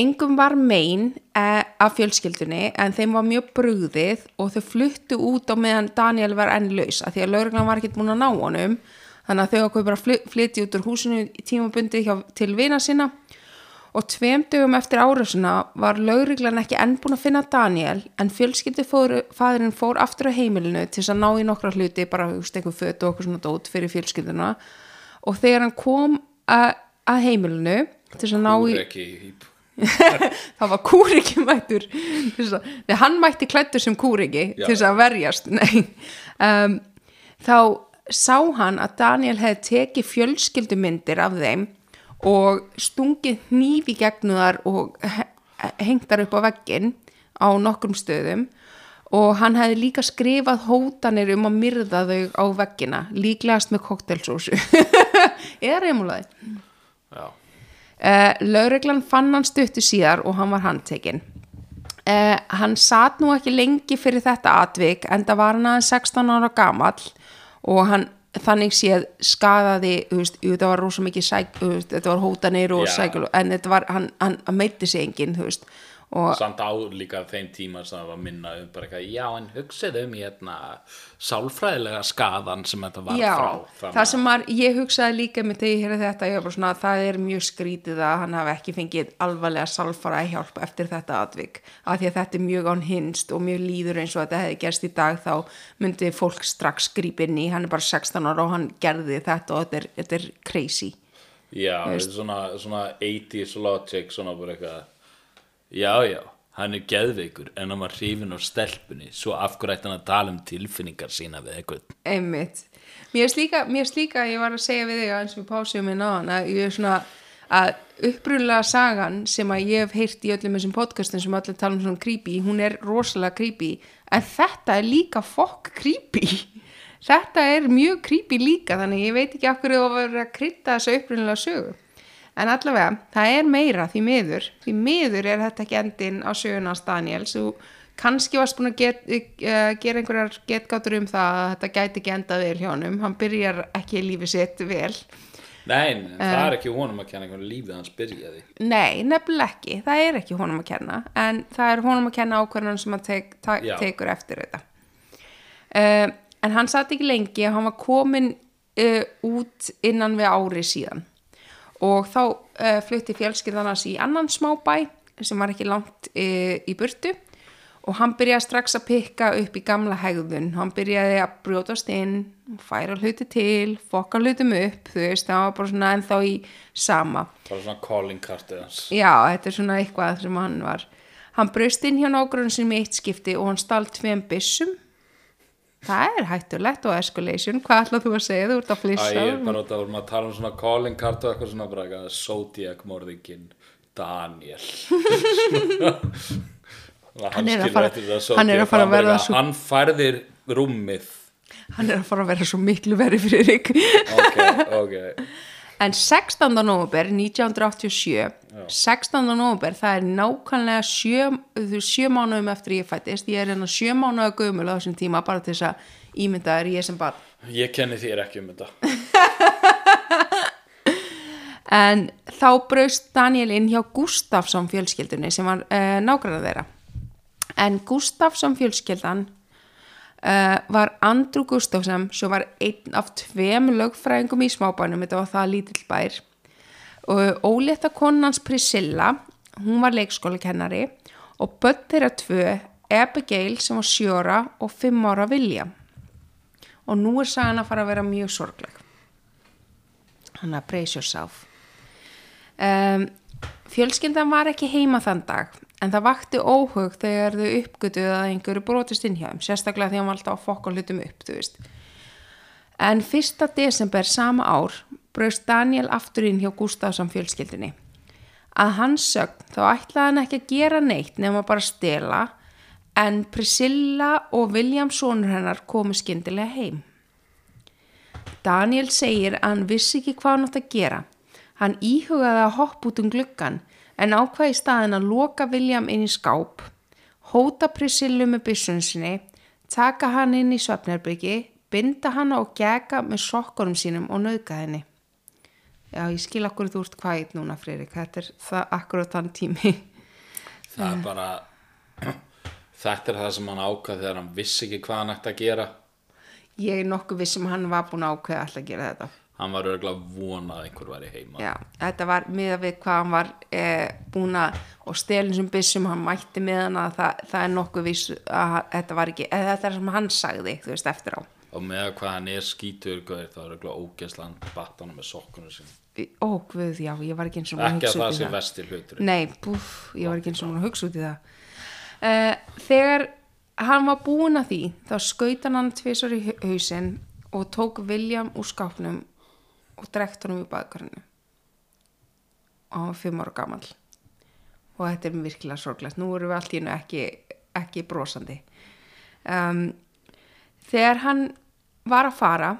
Engum var mein eh, af fjölskyldunni en þeim var mjög brugðið og þau fluttu út á meðan Daniel var enn laus af því að lauruglan var ekki búin að ná honum þannig að þau okkur bara fly- flytja út úr húsinu í tímabundi hjá, til vina sína og tveim dögum eftir árásuna var lauruglan ekki enn búin að finna Daniel en fjölskyldufæðurinn fór aftur á heimilinu til þess að ná í nokkra hluti bara hugst einhver föt og okkur svona dót fyrir fjölskylduna. Og þegar hann kom að, heimilinu til þess að ná í það var kúriki mættur. Þegar hann mætti klættur sem kúriki til þess að verjast. Um, þá sá hann að Daniel hefði tekið fjölskyldumyndir af þeim og stungið hnífi gegnu þar og he- hengt þar upp á veggin á nokkrum stöðum. Og hann hefði líka skrifað hótanir um að myrða þau á veggina líklegast með koktelsósu eða reymulaði Uh, Laureglan fann hann stuttu síðar og hann var handtekinn. Uh, hann satt nú ekki lengi fyrir þetta atvik en það var hann aðeins 16 ára gamall og hann þannig séð skadaði, veist, þetta var rosa mikið sæk, veist, þetta var hótanir og sækul en var, hann, hann, meitti sig enginn, þú veist og samt á líka þeim tíma sem það var minna um bara eitthvað, já en hugsið um hérna sálfræðilega skaðan sem þetta var Já, frá það sem maður, ég hugsaði líka með þegar ég heyrði þetta, ég var bara svona það er mjög skrítið að hann hafi ekki fengið alvarlega salfara hjálp eftir þetta atvik, af því að þetta er mjög án hinst og mjög líður eins og þetta hefði gerst í dag þá myndi fólk strax grípa inn í, hann er bara 16 ára og hann gerði þetta og þetta er, þetta er crazy. Já, þetta er svona, svona 80s logic svona bara eitthvað Já, já, hann er geðveikur en hann var hrifin á stelpunni svo af hverju ætti hann að tala um tilfinningar sína við eitthvað Einmitt. Mér slíka, mér slíka, ég var að segja við þig eins og við pásum minn á hann að ég er svona að upprunlega sagan sem að ég hef heyrt í öllum þessum podcastum sem allir tala um svona creepy, hún er rosalega creepy en þetta er líka fokk creepy. Þetta er mjög creepy líka þannig ég veit ekki af hverju það var að krydda þessa upprunlega sögu en allavega, það er meira því miður því miður er þetta ekki endin á sögunans Daniels. Og kannski varst búin að get, uh, gera einhverjar getgátur um það að þetta gæti ekki endað vel hjá honum. Hann byrjar ekki lífið sitt vel. Nei, nei, það er ekki honum að kenna hvernig lífið hans byrjaði. Nei, nefnilega ekki, það er ekki honum að kenna. En það er honum að kenna ákvörðan sem hann tek, ta, tekur eftir þetta. Uh, en hann satt ekki lengi hann var komin uh, út innan við ári síðan og þá uh, flutti fjölskyldan hans í annan smábæ sem var ekki langt uh, í burtu og hann byrjaði strax að pikka upp í gamla hegðun hann byrjaði að brjótast inn færa hluti til, fokka hlutum upp þú veist, það var bara svona ennþá í sama bara svona calling kartið hans Já, þetta er svona eitthvað sem hann var. Hann braust inn hjá nágrunn með eitt skipti og hann stál tveim byssum. Það er hættulegt og escalation. Hvað ætlað þú að segja? Þú ert að Æ, flissa. ég er bara út að vorum að tala um svona calling kart og eitthvað svona bara Zodiac morðingin Daniel Hann er að fara- hann er að fara að verða svo- Hann færðir rúmið Hann er að fara að vera svo miklu verið fyrir þig. Ok, ok En 16. november 1987, 16. november, það er nákvæmlega sjö, þú- sjö mánuðum eftir ég fættist. Ég er hérna sjö mánuða gömul á þessum tíma bara til þess að ímynda þér ég sem barn. Ég kenni þér ekki um þetta En þá braust Daniel inn hjá Gustafsson fjölskyldunni sem var uh, nágræða þeirra. En Gustafsson fjölskyldan uh, var Andrew Gustafsson sem var einn af tveim lögfræðingum í smábænum, þetta var það lítill bær. Og ólétta konans Priscilla, hún var leikskólakennari og börn þeirra tvö, Abigail sem var sjóra og fimm ára William. Og nú er sagan að fara að vera mjög sorgleg. Þannig að brace yourself. Um, fjölskyldan var ekki heima þann dag en það vakti óhug þegar þau uppgötuðu að einhverju brotist inn hjá þeim, sérstaklega því að hann var alltaf að fokka hlutum upp, þú veist. En 1. desember sama ár braust Daniel aftur inn hjá Gustafsson fjölskyldinni. Að hans sögn þá ætlaði hann ekki að gera neitt nema bara stela En Priscilla og William sonur hennar komu skyndilega heim. Daniel segir að hann vissi ekki hvað hann átt að gera. Hann íhugaði að hoppa út um gluggan en ákvaði í staðin að loka William inn í skáp, hóta Priscillu með byssunum sinni, taka hann inn í svefnerbyggi, binda hann og gega með sokkurum sínum og nauðga henni. Já, ég skil okkur þú ert hvað eitt núna, Friðrik. Þetta er það akkurat þann tími. það er bara þetta er það sem hann ákvað þegar hann vissi ekki hvað hann ætti að gera Ég er nokkuð vissum að hann var búin að ákveða alltaf að gera þetta. Hann var örgulega vonað að einhver væri heima Já, þetta var miða við hvað hann var e, búin að, og stelin sem byssum, hann mætti með hana, það, það er nokkuð viss að þetta var ekki, eða þetta er sem hann sagði, þú veist, eftir á. og með hvað hann er skítur þá er örgulega ógeðslan batana með sokkunum sin Ó, guð, já, ég var ekki eins og ekki að það í sé vesti hlutur Nei, púf, ég var ekki eins og búin að hugsa út í það. Uh, þegar hann var búin að því, þá skautan hann tvisar í hausinn og tók William úr skápnum og drekt honum í baðkarinu. Og hann var fimm ára gamall. Og þetta er virkilega sorglegt. Nú erum við allt í hennu ekki, ekki brosandi. Um, þegar hann var að fara,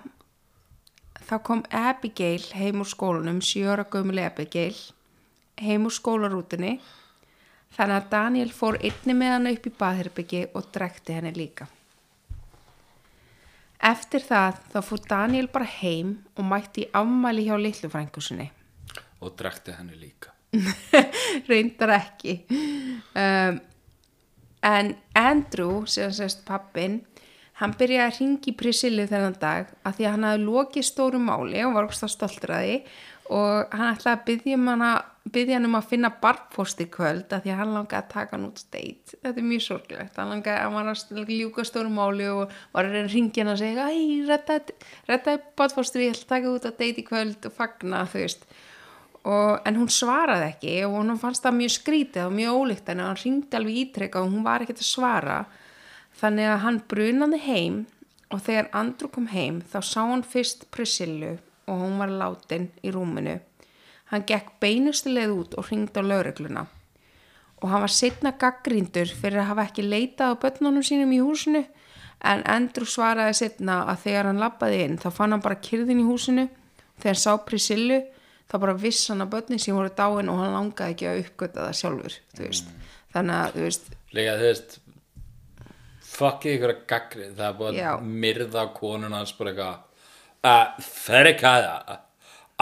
þá kom Abigail heim úr skólanum, sjöra gömul Abigail, heim úr skólarútunni þannig að Daniel fór einni með hann upp í baðherbyggi og drekti henni líka. Eftir það þá fór Daniel bara heim og mætti í afmæli hjá litlufrængusinni. og drekti henni líka Reyndar ekki. Um, en Andrew, sem sést pappin, hann byrjaði að ringi Priscillu þennan dag að því að hann hafði lokið stóru máli og var okkur stoltur að því og hann ætlaði að byggja um, hann um að finna barnposti kvöld að því að hann langaði að taka hann út steit. Þetta er mjög sorglegt. Hann langaði að hann var að ljúka stóru máli og var að að ringja hann og segja æ, rettaði barnposti, ég ætla að taka út að deit í kvöld og fagna, þú veist. Og, en hún svaraði ekki og hún fannst það mjög skrítið og mjög ólíkt en hann ringdi alveg ítrekka og hún var ekkert að svara þannig að hann brunaði heim og þegar Andrew kom heim þá sá hann fyrst Priscillu og hún var látin í rúminu. Hann gekk beinustileið út og ringdi á laurugluna og hann var setna gaggríndur fyrir að hafa ekki leitað á börnunum sínum í húsinu en Andrew svaraði setna að þegar hann lappaði inn þá fann hann bara kyrðin í húsinu. Þegar hann sá Priscillu þá bara viss hann að börnin sem voru dáin og hann langaði ekki að uppgöta það sjálfur þú veist. þannig að þú veist líka þú veist fuckið ykkur að gagri það er búin að myrða konuna hans bara eitthvað að fer ekki að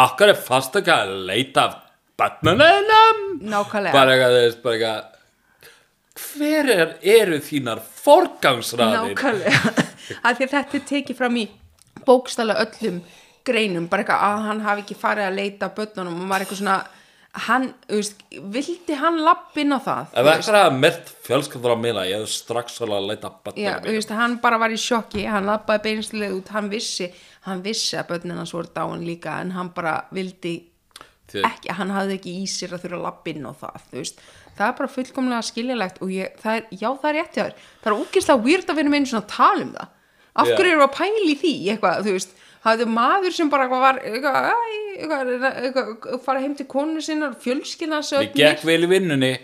okkar er fast ekki að leita af batnunum nákvæmlega. Bara eitthvað þú veist bara eitthvað hver er, eru þínar forgangsraðir? Nákvæmlega. Að því að þetta er tekið fram í bókstala öllum greinum. Bara eitthvað að hann hafi ekki farið að leita að börnunum og maður eitthvað svona hann, veist, vildi hann lappin á það ef ekki að mert fjölskyldur á mina ég hef strax alveg að leita Já, veist, hann bara var í sjokki, hann lappaði beinslega út, hann vissi, hann vissi að börnin hans voru dáin líka en hann bara vildi Því- ekki, hann hafði ekki í sér að þurfa inn á það, þú veist, það er bara fullkomlega skiljulegt og ég, það er, já það er rétt hjá þér, það er úkislega weird að vera með einu svona að tala um það, af hverju eru að pæla í því, eitthvað, þú veist, hafði maður sem bara var, fara heim til konu sinnar, fjölskyldan hans ég gekk vel í vinnunni.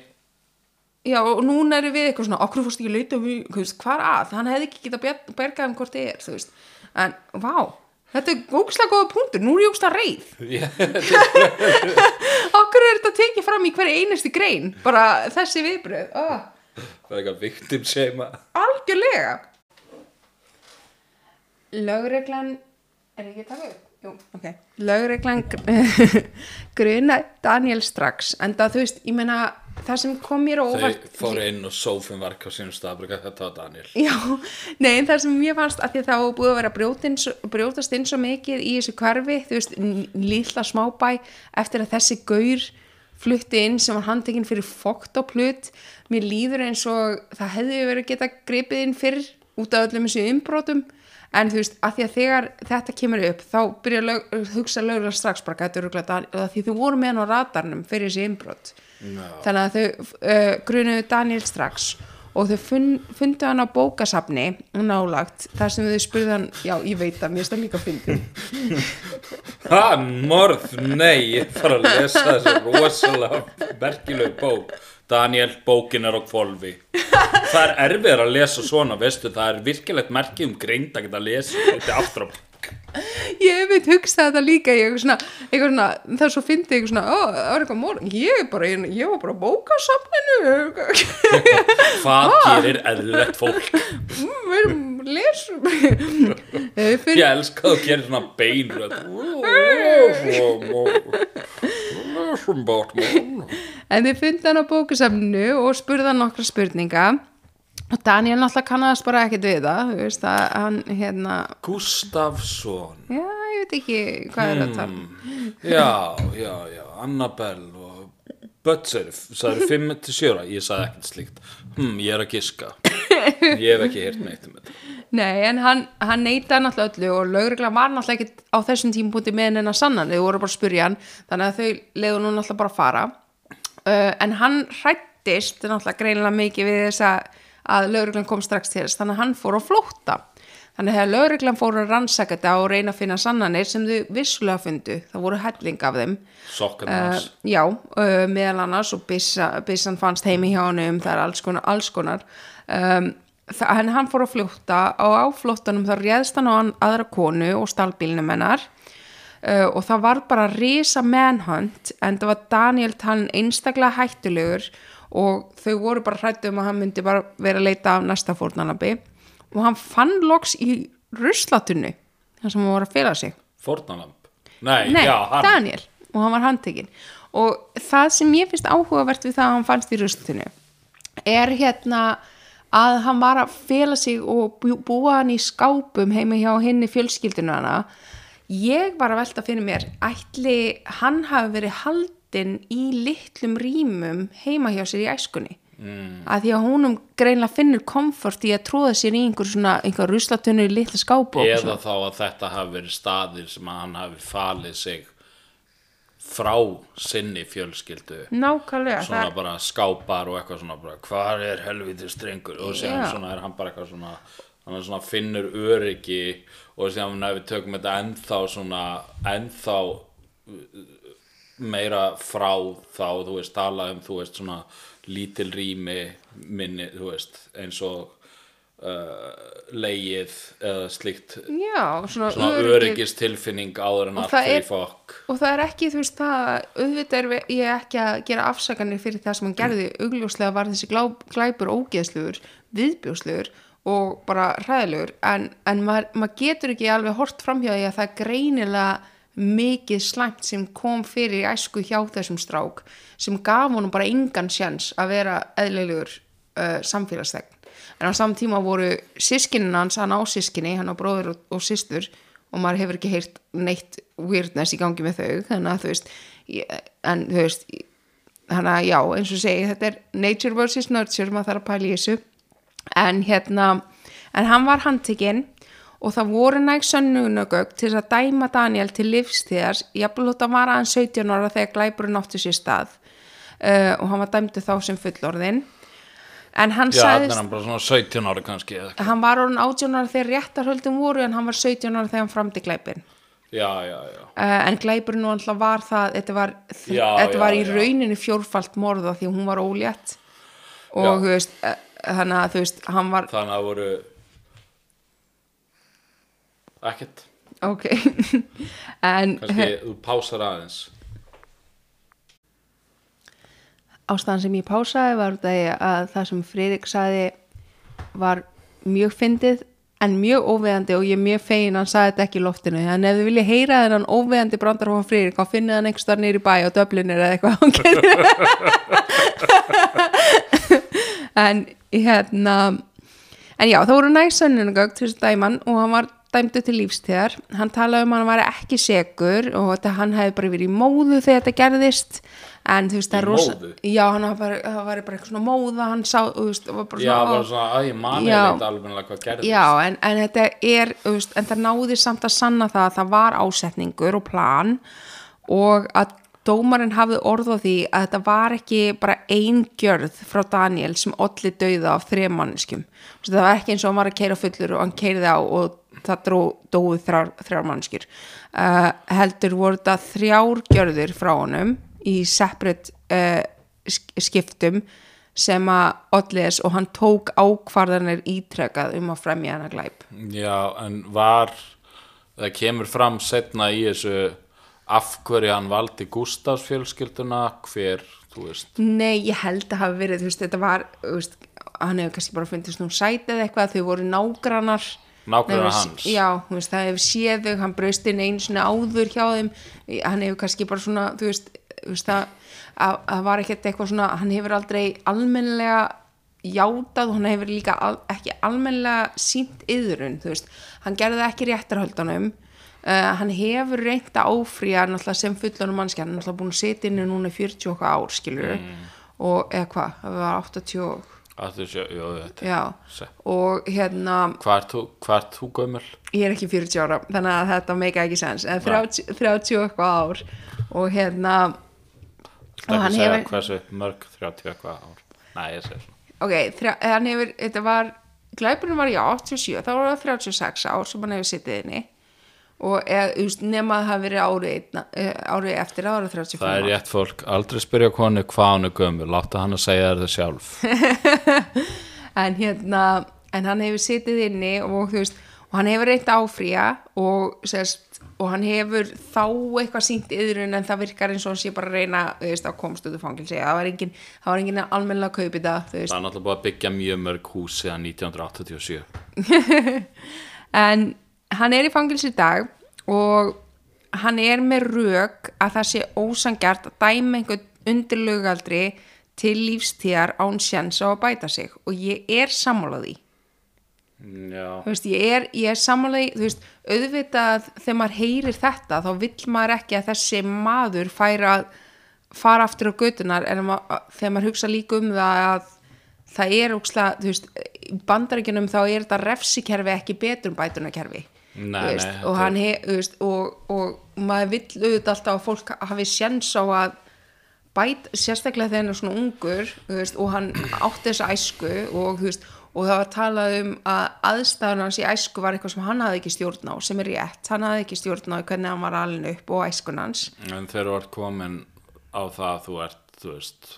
Já, og núna eru við eitthvað svona, okkur fórst ekki að leita við, veist, hvar að, hann hefði ekki getað bergað um hvort þið er, þú veist, en, vá, þetta er ógslag góða punktur, nú er ég ógslag reið, okkur er þetta tekið fram í hverju einustu grein, bara þessi viðbröð, oh, það er eitthvað victim shame algjörlega. Lögreglan, er ekki að taka upp? Jú, ok. Lögreglan gruna Daniel strax, en það, þú veist, ég meina, það sem kom mér á þau óvart fóru inn og sófin var á sínum stað bara eitthvað, þetta var Daniel Já, nei, það sem ég fannst að því að það var búið að vera svo- brjótast inn svo mikið í þessu hverfi, þú veist, lilla smábæ eftir að þessi gaur flutti inn sem var handtekinn fyrir fókt og plut, mér líður eins og það hefði verið geta gripið inn fyrr út af öllum þessu umbrótum en þú veist, að því að þegar þetta kemur upp þá byrja að hugsa löglega strax bara gæti öruglega að því þau voru með hann á radarnum fyrir þessi umbrót no. þannig að þau uh, grunuðu Daniel strax og þau fun, fundu hann á bókasafni nálagt, þar sem þau spurðu hann já, ég veit að mér stað líka að fyndi ha, morð, nei ég þarf að lesa þessu rosalega merkilegu bók Daniel, bókin er á kvolfi það er erfiðar að lesa svona veistu, það er virkilegt merki um greind að geta að lesa þetta aftur á ég hef veit hugsað þetta líka ég, svona, eitthvað svona, það er svo fyndi eitthvað svona, ó, ég, bara, ég, ég var bara að bóka safninu hvað gerir eðlilegt fólk? Mm, við erum lesum. Ég finn ég elska að þú gerir svona beinröð lesum Batman En þið fundi hann á bókasafninu og spurði hann nokkra spurninga. Og Daniel náttúrulega kannast bara ekkert við það, þú veist að hann hérna, Gustafsson já, ég veit ekki hvað er tala um. já, já, já, Annabelle og Butzer, sagði 5-7 ára ég sagði ekkert slíkt. Hm, ég er að giska. Ég hef ekki heyrt neitt um þetta Nei, en hann, hann neitaði náttúrulega öllu og lögregla var náttúrulega ekkert á þessum tímpúti með hennar sannan, þau voru bara að spurja hann þannig að þau leiðu nú náttúrulega bara að fara. Uh, en hann hrættist náttúrulega greinilega mikið við þess að, að lögreglan kom strax til þess þannig að hann fór á flótta. Þannig að lögreglan fór að rannsaka þetta og reyna að finna sannanir sem þau vissulega fundu, það voru helling af þeim. Uh, já, uh, meðal annars og byssan fannst heimi hjá honum það er alls konar, alls konar. Um, hann, hann fór að fljóta og á flóttanum þá réðst hann á an- aðra konu og stálbílnum hennar uh, og það var bara risa manhunt en það var Daniel talin einstaklega hættulegur og þau voru bara hrættu um að hann myndi bara vera að leita af næsta fórnanabi og hann fann loks í ruslatunnu þar sem hann voru að fela sig. Fórnalamb Nei, Nei, já, hann. Daniel og hann var handtekinn. Og það sem ég finnst áhugavert við það að hann fannst í rustinu er hérna að hann var að fela sig og bú- búa hann í skápum heima hjá henni fjölskyldinu hana. Ég var að velta fyrir mér ætli hann hafi verið haldinn í litlum rýmum heima hjá sér í æskunni? Mm. að því að húnum greinlega finnur komfort í að tróða sér í einhver svona einhver ruslatunnu í litla skápu eða þá að þetta hafi verið staðir sem hann hafi falið sig frá sinni fjölskyldu nákvæmlega svona það, bara skápar og eitthvað svona bara, hvar er helviti strengur og síðan Já. svona er hann bara eitthvað svona hann svona finnur öryggi og síðan ef við tökum þetta ennþá svona ennþá uh, meira frá þá þú veist tala um þú veist svona lítil rými minni þú veist eins og leið eða slíkt. Já, svona, svona öryggi- öryggistilfinning áður en allt er- fokk. og það er ekki, þú veist, það auðvitað er ég ekki að gera afsakanir fyrir það sem hann gerði, augljóslega var þessi glá, glæpur ógeðslugur, viðbjóslugur og bara hræðilegur. En, en maður, maður getur ekki alveg hort framhjá því að það er greinilega mikið slæmt sem kom fyrir í æsku hjá þessum strák sem gaf honum bara engan sjans að vera eðlilegur uh, samfélagsþegn en á samt tíma voru sískinin hans, hann á sískinni, hann á bróður og, og systur og maður hefur ekki heyrt neitt weirdness í gangi með þau. Þannig að þú veist ég, en þú veist þannig að já, eins og segi þetta er nature versus nurture, maður þarf að pæla í þessu. En hérna en hann var handtekinn og það voru næg sönnunagögg til að dæma Daniel til livstíðar að hann var aðeins 17 ára þegar glæpurinn átti sér stað. Uh, og hann var dæmdu þá sem fullorðin en hann sagðist hann bara svona 17 ára kannski hann var orðin 18 ára þegar réttarhöldum voru en hann var 17 ára þegar hann framdi glæpin já, já, já. Uh, en glæpurinn nú alltaf var það þetta var, þetta var í já. rauninni fjórfalt morða því hún var ólétt. Og þú veist uh, þannig að þú veist, hann var þannig að voru ekkert. Ok. En kannski þú pásar aðeins ástæðan sem ég pásaði var að það sem Friðrik saði var mjög fyndið en mjög óveðandi og ég er mjög fegin hann saði þetta ekki í loftinu. En ef þið vilja heyra þennan óveðandi brandar frá Friðrik þá finnið hann einhvers þar nýri bæ á Dublinir eða eitthvað en hérna en já það voru næst sönnunagögg til þess dæman og hann var dæmdu til lífstíðar hann talaði um að hann var ekki segur og þetta hann hefði bara verið í móðu þegar þetta gerðist. En þú veist það er rosa já hann var það var bara eitthvað svona móða hann sá, veist, það var bara já, svona bara svona, að ég mani þetta alveg hvað gerðist. Já, en, en þetta er, veist, en það náði samt að sanna það að það var ásetningur og plan og að dómarinn hafði orð á því að þetta var ekki bara ein gjörð frá Daniel sem olli dauða af þrejum veist, Það var ekki eins og hann var að keira fullur og hann keiriði á og það dói þrjár, þrjár manneskjur. Uh, heldur voru þetta þrjár gjörðir frá honum í separate uh, sk- skiptum sem að Odles og hann tók ákvarðanir ítrekað um að fremja hana glæp. Já, en var það kemur fram setna í þessu af hverju hann valdi Gustafs fjölskylduna hver, Nei, ég held að hafa verið, þú veist, þetta var þú veist, hann hefur kannski bara fundist nú sætið eitthvað, þau voru nágrannar Hefur- hans? Já, veist, það hefur séð þau, hann braust inn einu svona áður hjá þeim. Hann hefur kannski bara svona, þú veist, þú veist að, að, að var ekkert eitthvað svona hann hefur aldrei almennilega játað, hann hefur líka al, ekki almennilega sínt yðrun þú veist, hann gerði það ekki réttarhöldunum. Uh, hann hefur reynt að áfrýja náttúrulega sem fullunum mannski hann er náttúrulega búin að sitja inni núna í 40 okkar ár skilur og eða hvað, það var 80 og- að sé, jú, já, og hérna Hvað ert þú, gömul? ég er ekki 40 ára þannig að þetta meika ekki sens en Nei. 30, 30 og eitthvað ár. Og hérna Það Og ekki hann segja hefur- hversu mörg 30 eitthvað ár. Nei, ég ok, hann hefur, þetta var glæpurinn var í 87, þá var það 36 ár sem hann hefur sittið inni og eða, veist, nema að það hafi verið árið, eh, árið eftir var 35 Það er rétt fólk, aldrei spyrja konu hvað hann er gömul, láta hann að segja það sjálf. En hérna en hann hefur sittið inni og veist og hann hefur reynt áfrýja og, sérst, og hann hefur þá eitthvað sínt yðrun en það virkar eins og hann sé bara reyna veist, að úr fangilsi það var engin, það var engin almennilega að kaupi það Það er náttúrulega búið að byggja mjög mörg hús síðan 1987 en hann er í fangilsi í dag og hann er með rök að það sé ósangjart að dæma einhvern undirlugaldri til lífstíðar án sjans á að bæta sig. Og ég er sammálaði þú veist, ég er, er sammálaði þú veist, auðvitað þegar maður heyrir þetta þá vill maður ekki að þessi maður færa að fara aftur á götunar en ma þegar maður hugsa líka um það að það er ókslega, þú veist í bandaríkjunum þá er þetta refsikerfi ekki betur um bætunarkerfi Nei, veist, nei, og þetta hann he, þú veist, og, og maður vill auðvitað alltaf að fólk hafi sjens á að bæt, sérstaklega þegar hann er svona ungur veist, og hann átti þessa æsku og, og það var talað um að aðstæðan hans í æsku var eitthvað sem hann hafði ekki stjórn á, sem er rétt. Hann hafði ekki stjórn á hvernig hann var alin upp og æskun hans. En þegar þú ert komin á það að þú ert, þú veist,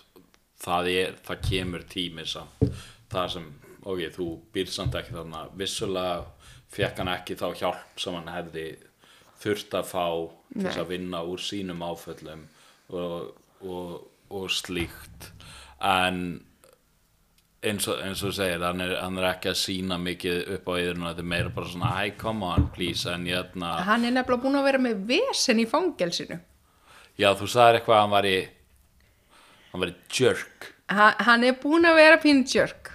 það, er, það kemur tími samt, það sem, ok, þú býr samt ekki þarna, vissulega fekk hann ekki þá hjálp sem hann hefði þurft að fá til þess að vinna úr sínum áföllum og, og, og slíkt, en eins og, eins og segir, hann er, hann er ekki að sína mikið upp á yðurinn þetta er meira bara svona, hi, come on, please, en ég hann er nefnilega búin að vera með vesen í fangelsinu. Já, þú sagðir eitthvað að hann var í hann var í jerk. Hann, hann er búin að vera pínu jerk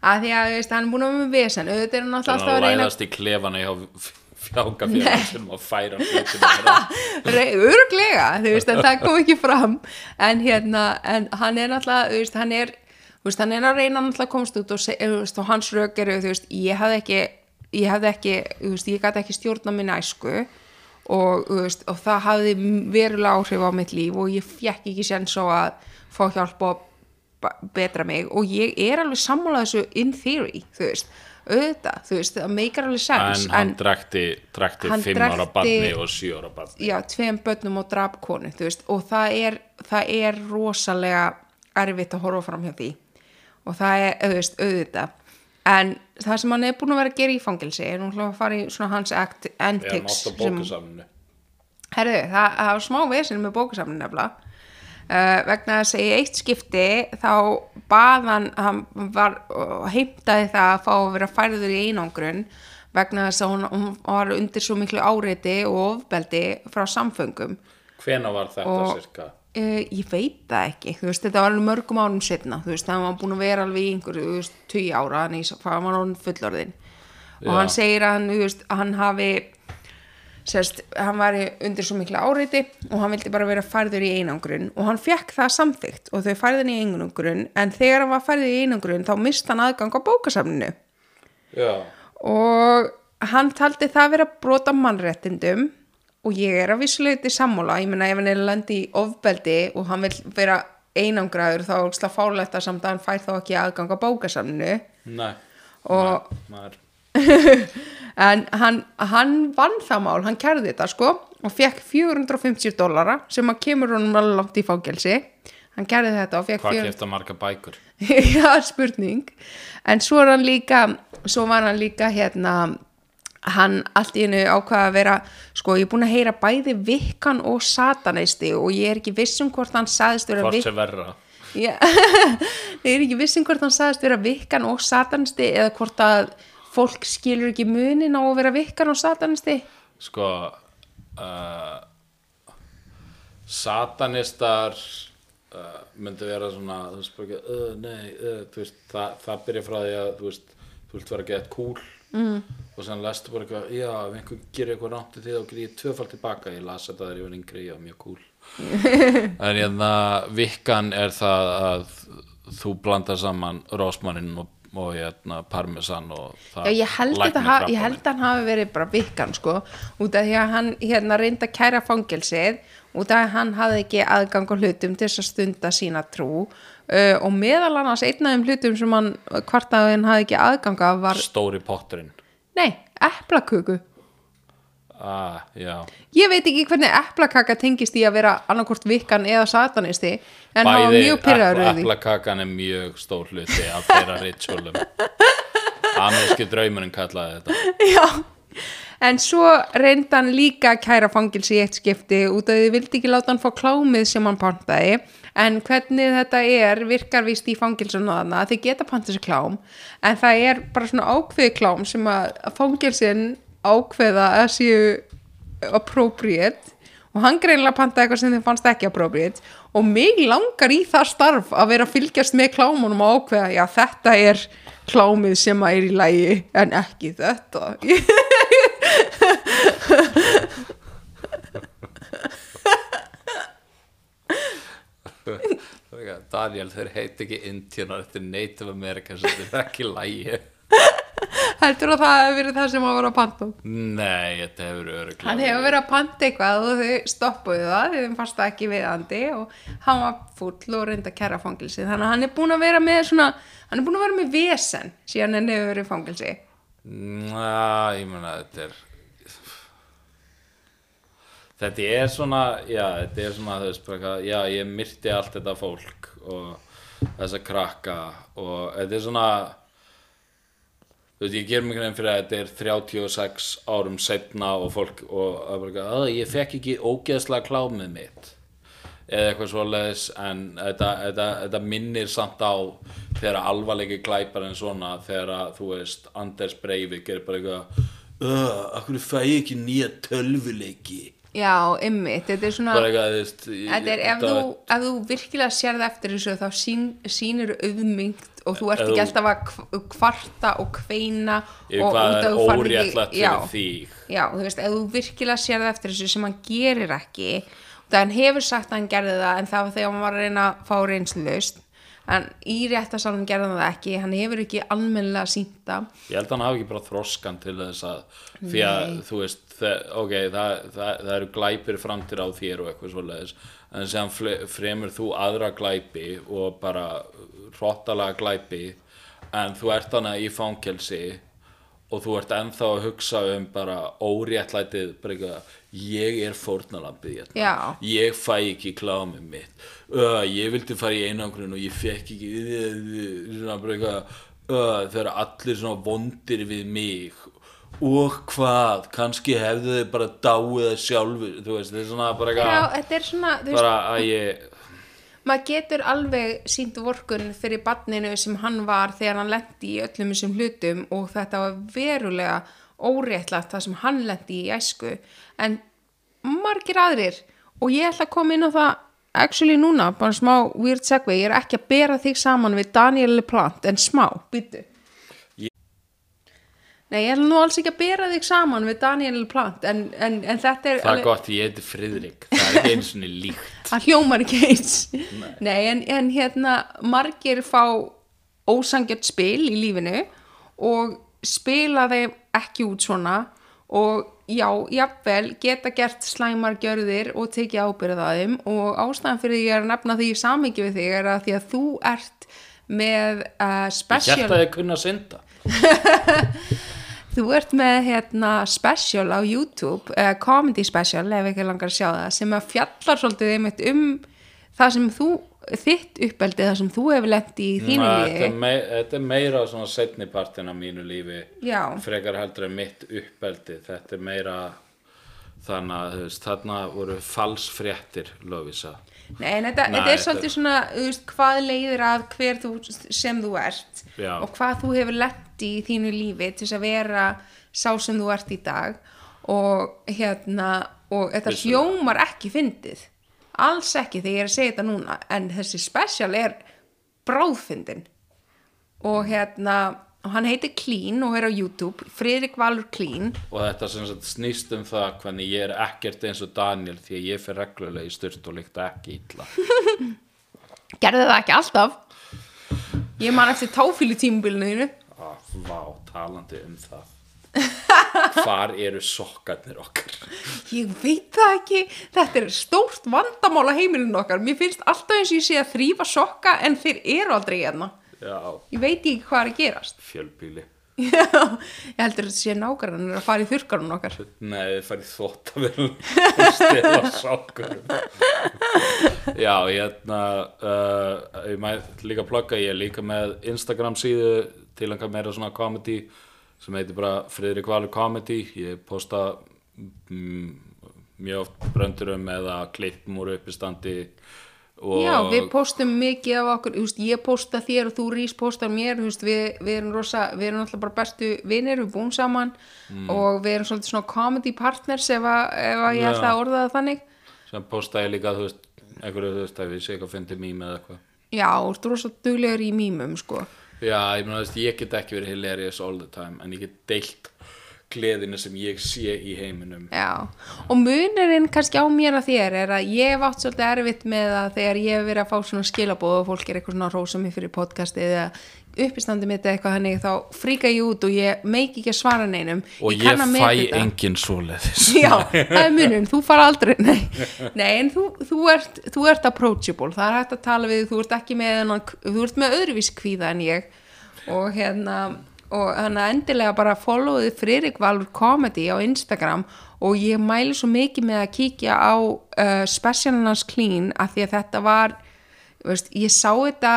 að því að veist, hann er búin að vera með vesen. Auðvitað er hann alltaf alltaf að að reyna læðast í klefana hjá sem að færa öruglega, þú veist, en það kom ekki fram. En hérna, en hann er þú veist, hann er veist, hann er að reyna náttúrulega að komast út og, og hans rök eru, ég hafði ekki ég hafði ekki, ég gæti ekki stjórna minna æsku og, og það hafði verulega áhrif á mitt líf og ég fekk ekki sens á að fá hjálp og betra mig og ég er alveg sammálað þessu in theory, þú veist. Auðvitað, þú veist, það meikar alveg sens en hann Hann 5 ára barni og 7 ára barni. Já, tveim börnum og drap konu þú veist, og það er, það er rosalega erfitt að horfa fram hjá því. Og það er, þú veist, auðvitað. En það sem hann er búin að vera að gera í fangilsi er nú að fara í svona hans antics bókusamnu herðu, það, það var smá vesin með bókasamnin nefnilega uh, vegna þess að í eitt skipti þá baðan hann var og heimtaði það að fá að vera færður í einangrun vegna þess að hún, hún var undir svo miklu áreiti og ofbeldi frá samföngum. Hvena var þetta Og- cirka Uh, ég veit það ekki, þú veist, þetta var alveg mörgum árum setna, þú veist, það var búin að vera alveg í einhverju, þú veist, tugi ára, hann var hann fullorðin og Já. hann segir að hann, þú veist, að hann hafi sérst, hann var undir svo mikla áreiti og hann vildi bara vera færður í einangrun og hann fekk það samþygt og þau færðin í einangrun en þegar hann var færður í einangrun þá mist hann aðgang á bókasafninu. Já, og hann taldi það vera brota mannréttindum og ég er að vissuleiti sammála, ég meina ef hann er landi í ofbeldi og hann vil vera einangraður þá er slá fálegt að samt að hann fær þá ekki aðgang á bókasamnu nei. Og- maður, en hann, hann vann það mál, hann kærði þetta sko og fekk 450 dollara sem að kemur honum alveg langt í fágelsi hann gerði þetta og fekk Hvað fjör- kefta marga bækur? já, spurning. En svo er hann líka svo var hann líka hérna hann allt í hennu ákvaða að vera sko ég er búin að heyra bæði vikkan og satanisti og ég er ekki viss um hvort hann sagðist vera Hvort sem verra. Ég er ekki viss um hvort hann sagðist vera vikkan og satanisti eða hvort að fólk skilur ekki munin á að vera vikkan og satanisti? Sko uh, Satanistar uh, myndi vera svona þú veist ekki, uh, nei uh, þú veist, það, það byrja frá því að þú veist, þú vilt vera að geta cool mm. og sen lestu bara eitthvað já, ef einhver gerir eitthvað rámt í því þá gerir ég tvöfald tilbaka, ég las þetta þegar ég var yngri ég var mjög cool en hérna vikkan er það að þú blandar saman rósmannin og, og hérna parmesan og það Já, ég held, að hann hafi verið bara vikkan sko, út af því að hann hérna reyndi að kæra fangelsið út af að hann hafði ekki aðgang á hlutum til þess að stunda sína trú uh, og meðal annars einn af þeim hlutum sem hann kvartaði hann hafði ekki aðgang af var, stóri potturinn. Nei, eplaköku ah, ég veit ekki hvernig eplakaka tengist í að vera annarkort vikkan eða satanisti en hann var Bæði mjög pyrraður því. eplakakan er mjög stór hluti af þeirra ritualum ameríski draumurinn kallaði þetta. Já, en svo reyndi hann líka að kæra fangilsi í eitt skipti út af því vildi ekki láta hann fá klámið sem hann pantaði. En hvernig þetta er virkar vist í fangilsinu þarna þið geta pantað sér klám. En það er bara svona ákveði klám sem að fangilsin ákveða að séu appropriate og hann greinlega pantaði eitthvað sem þeim fannst ekki appropriate og mig langar í það starf að vera að fylgjast með klámunum og ákveða, já þetta er klámið sem að er í lægi en ekki þetta. Daniel, þeir heit ekki Indianar eftir Native Americans þetta er ekki lægi heldur að það hefur verið það sem að vera að panta Nei, þetta hefur öruglega hann hefur verið að panta eitthvað og þau stoppuðu það þeim fannst það ekki viðandi og hann var fúll og reyndi að kæra fangilsi þannig að hann er búin að vera með svona hann er búin að vera með vesen síðan hann hefur verið fangilsi Na, ég meina, þetta er Þetta er svona, já, þetta er svona, bara, eitthvað, já, ég myrti allt þetta fólk og þessa krakka og þetta er svona, þú veist, ég ger mig grein fyrir að þetta er 36 árum setna og fólk, og það er bara, að ég fekk ekki ógeðslega klámið mitt. Eða eitthvað svoleiðis en þetta, þetta, þetta minnir samt á þegar alvarleiki glæpar en svona þegar að þú veist Anders Breivik er bara eitthvað uh, akkur fæ ég ekki nýja tölvuleiki? Já, ymmit, þetta er svona eitthvað, veist Þetta er ef þú, ef þú virkilega sérð eftir þessu þá sín, sýnir auðmyngt og þú ert ekki alltaf að kv- kvarta og kveina og hvað er óréttlætt Já. fyrir þig? Já, þú veist, ef þú virkilega sérð eftir þessu sem hann gerir ekki það hann hefur sagt að hann gerði það en það var þegar hann var að reyna að fá reynslust en í réttasalum gerði hann það ekki hann hefur ekki almennilega sýnta ég held að hann hafi ekki bara þroskan til þess að því að þú veist það, ok, það, það, það eru glæpir framtir á þér og eitthvað svoleiðis en sem fremur þú aðra glæpi og bara hrottalega glæpi en þú ert hana í fangelsi og þú ert ennþá að hugsa um bara óréttlætið bara ég er fórnalambið hérna. Ég fæ ekki klámið mitt. Uh, ég vildi fara í einangrun og ég fekk ekki bara uh, þeir eru allir vondir við mig. Og hvað, kannski hefðu þau bara dáið það sjálfur þetta er svona bara Já, svona, þú veist, bara að ég maður getur alveg sínt vorkun fyrir barninu sem hann var þegar hann lendi í öllum þessum hlutum og þetta var verulega óréttlætt það sem hann lendi í æsku. En margir aðrir og ég ætla að koma inn á það actually núna, bara smá weird segway ég er ekki að bera þig saman við Daniel LePlante en smá, byttu Nei, ég ætla nú alls ekki að bera þig saman við Daniel LePlante en, en, en þetta er það er gott, ég heiti Friðrik. Það er eins og líkt. Það hljómar ekki eins. Nei, en, en hérna margir fá ósangjart spil í lífinu og spila þeim ekki út svona og já, jafnvel geta gert slæmar gjörðir og tekið ábyrðað að þeim og ástæðan fyrir því ég er að nefna því samhengi við þig er að því að þú ert með uh, ég special held að þið kunna synda Þú ert með hérna special á YouTube, uh, comedy special ef ekki langar að sjá það, sem að fjallar svolítið einmitt um það sem þú þitt uppeldi það sem þú hefur lent í þínu lífi. þetta er meira svona setni partin af mínu lífi. Já. frekar heldur en mitt uppeldi. Þetta er meira þannig að þarna voru falsfréttir Lovisa Nei, þetta, Nei, þetta er svolítið svona þú veist, hvað leiðir að hver þú sem þú ert Já. og hvað þú hefur lent í þínu lífi til þess að vera sá sem þú ert í dag og hérna og þetta Vissulega. hljómar ekki fyndið alls ekki þegar ég er að segja þetta núna en þessi special er bráðfyndin og hérna og hann heitir Clean og er á YouTube Friðrik Valur Clean og þetta sagt snýst um það hvernig ég er ekkert eins og Daniel því að ég fer reglulega í styrt og líkt ekki illa gerði það ekki alltaf ég man eftir táfílu tímubilinu þínu ah, Vá, talandi um það Hvar eru sokkarnir okkar? Ég veit það ekki, þetta er stórt vandamál á heimilinu okkar. Mér finnst alltaf eins og ég sé að þrýfa sokka en þeir eru aldrei hérna. Já, Ég veit ekki hvað er að gerast. fjölbíli Já, ég heldur að þetta sé nákvæmlega að fara í þurrkarun okkar. Nei, farið þótt að vera og stela sokkurum Já, hérna uh, ég mæt líka að plugga ég er líka með Instagram síðu til einhver meira svona comedy sem heitir bara Friðrik Valur Comedy ég posta mm, mjög oft bröndurum eða klippum úr uppistandi Já, við postum mikið af okkur, veist, ég posta þér og þú rís postar mér, veist, við, við erum rosa, við erum alltaf bara bestu vinnir, við búum saman og við erum svolítið svona comedy partners ef að, ef að ég ætla að orða það þannig. sem posta ég líka, þú veist einhverju, þú veist, ef ég sé eitthvað fyndi mím eða eitthvað Já, þú ert rosa duglegur í mýmum, sko. Já, ég meina, þú veist, ég get ekki verið hilarious all the time en ég get deilt gleðina sem ég sé í heiminum. Já, og munurinn kannski á mér að þér er að ég hef átt svolítið erfitt með að þegar ég hef verið að fá svona skilabóð og fólk er eitthvað svona að rósa mig fyrir podcasti eða uppistandi mitt eða eitthvað hannig þá fríka ég út og ég meik ekki að svara neinum. Og ég, meta fæ þetta. engin svoleiðis. Já, það er munurinn, þú fara aldrei Nei, nei en þú, þú, ert, þú ert approachable, það er hægt að tala við þú ert ekki með, þú ert með öðruvís kvíða en ég. Og hérna og þannig að endilega bara followði Friðrik Valur Comedy á Instagram og ég mæli svo mikið með að kíkja á uh, specialnans clean af því að þetta var veist, ég sá þetta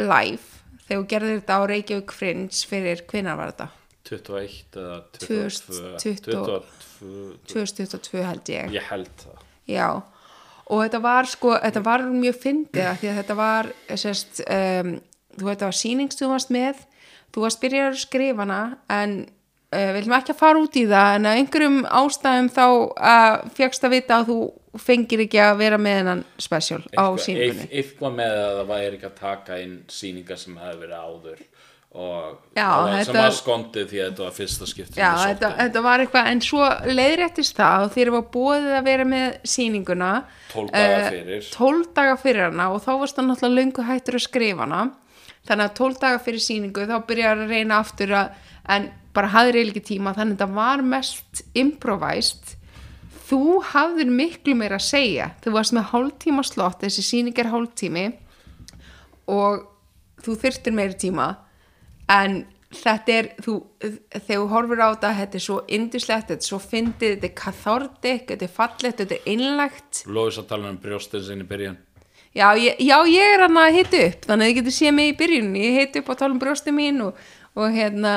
live þegar þú gerðir þetta á Reykjavík Fringe fyrir hvinnar var þetta? 21 eða 2020. 22 2022 held ég ég held það Já, og þetta var sko, þetta var mjög fyndið því að þetta var, sérst, um, þú veit, það var varst með, þú varst byrjar að skrifa hana, en uh, við viljum ekki að fara út í það, en að einhverjum ástæðum þá uh, fjöxt að vita að þú fengir ekki að vera með hennan special á eit- eitthvað með að það væri ekki að taka inn sýningar sem hefði verið áður og Já, það var, sem var skondið því að þetta var fyrsta skipti Já, þetta, þetta var eitthvað, en svo leiðréttist það og þeir var búið að vera með sýninguna 12 daga eh, fyrir. 12 daga fyrir hana og þá varst það náttúrulega löngu hættur að skrifa hana þannig að 12 daga fyrir sýningu þá byrjar að reyna aftur að en bara hafðir eiginlega ekki tíma þannig að þetta var mest improvised. Þú hafðir miklu meira að segja. Þú varst með hálftíma slott þessi sýning er hálftími og þú þyrftir meiri tíma. En þetta er þú, þegar þú horfir á þetta þetta er svo indislegt, þetta er svo fyndið þetta er kathartik, þetta er fallegt þetta er einlægt. Lóis að tala um brjóstin sinni í byrjun Já, ég, já, ég er að hita upp þannig að þið getur séð mig í byrjunni ég hita upp á tala um brjósti mín og, og hérna,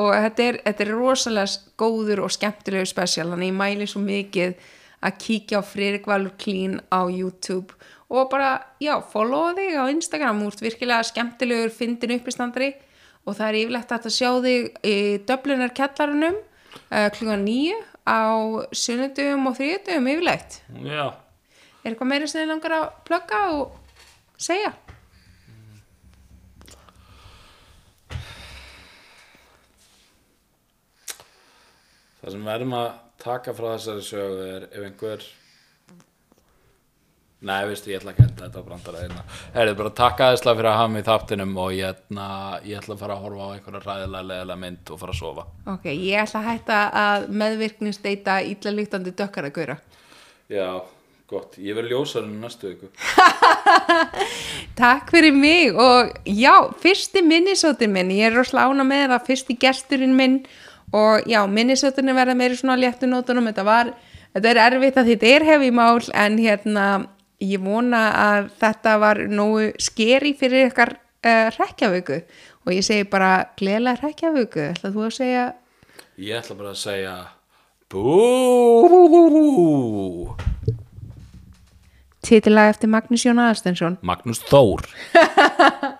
og þetta er, þetta er rosalega góður og skemmtilegu spesial, þannig ég mæli svo mikið að kíkja á Friðrik Valur Clean á YouTube. Og bara, já, followa þig á Instagram. Úr virkilega skemmtilegur fyndin uppistandari. Og það er yfirlegt að sjá þig í Dublinar kjallarunum uh, klukkan nýju á sunnudum og þriðudum yfirlegt Já, Er eitthvað meira sem þið langar að plugga og segja? það sem við erum að taka frá þessari sögu er ef einhver Nei, veistu, ég ætla ekki að enda þetta brandara hérna. Herðu, bara takk aðeinslega fyrir að hafa mig í þáttinum og ég, ætla, ég ætla að fara að horfa á einhverja ræðilega leðilega mynd og fara að sofa. Ok, ég ætla að hætta að meðvirkningsdeita illa líktandi dökkar að gauðra. Já, gott. Ég verð ljósarinn næstu viku. Takk fyrir mig og já, fyrsti minnisóttin minn, ég er rosalega ána með það, fyrsti gesturinn minn og já, minnisóttin verða meiri svona léttu nótunum, þetta var, þetta er erfitt að þetta er hefi mál en hérna, ég vona að þetta var nógu skeri fyrir ykkar uh, rekjavöku og ég segi bara gleðlega rekjavöku, ætla þú að segja Ég ætla bara að segja Bú Titilag eftir Magnús Jón Aðarstensson Magnús Þór.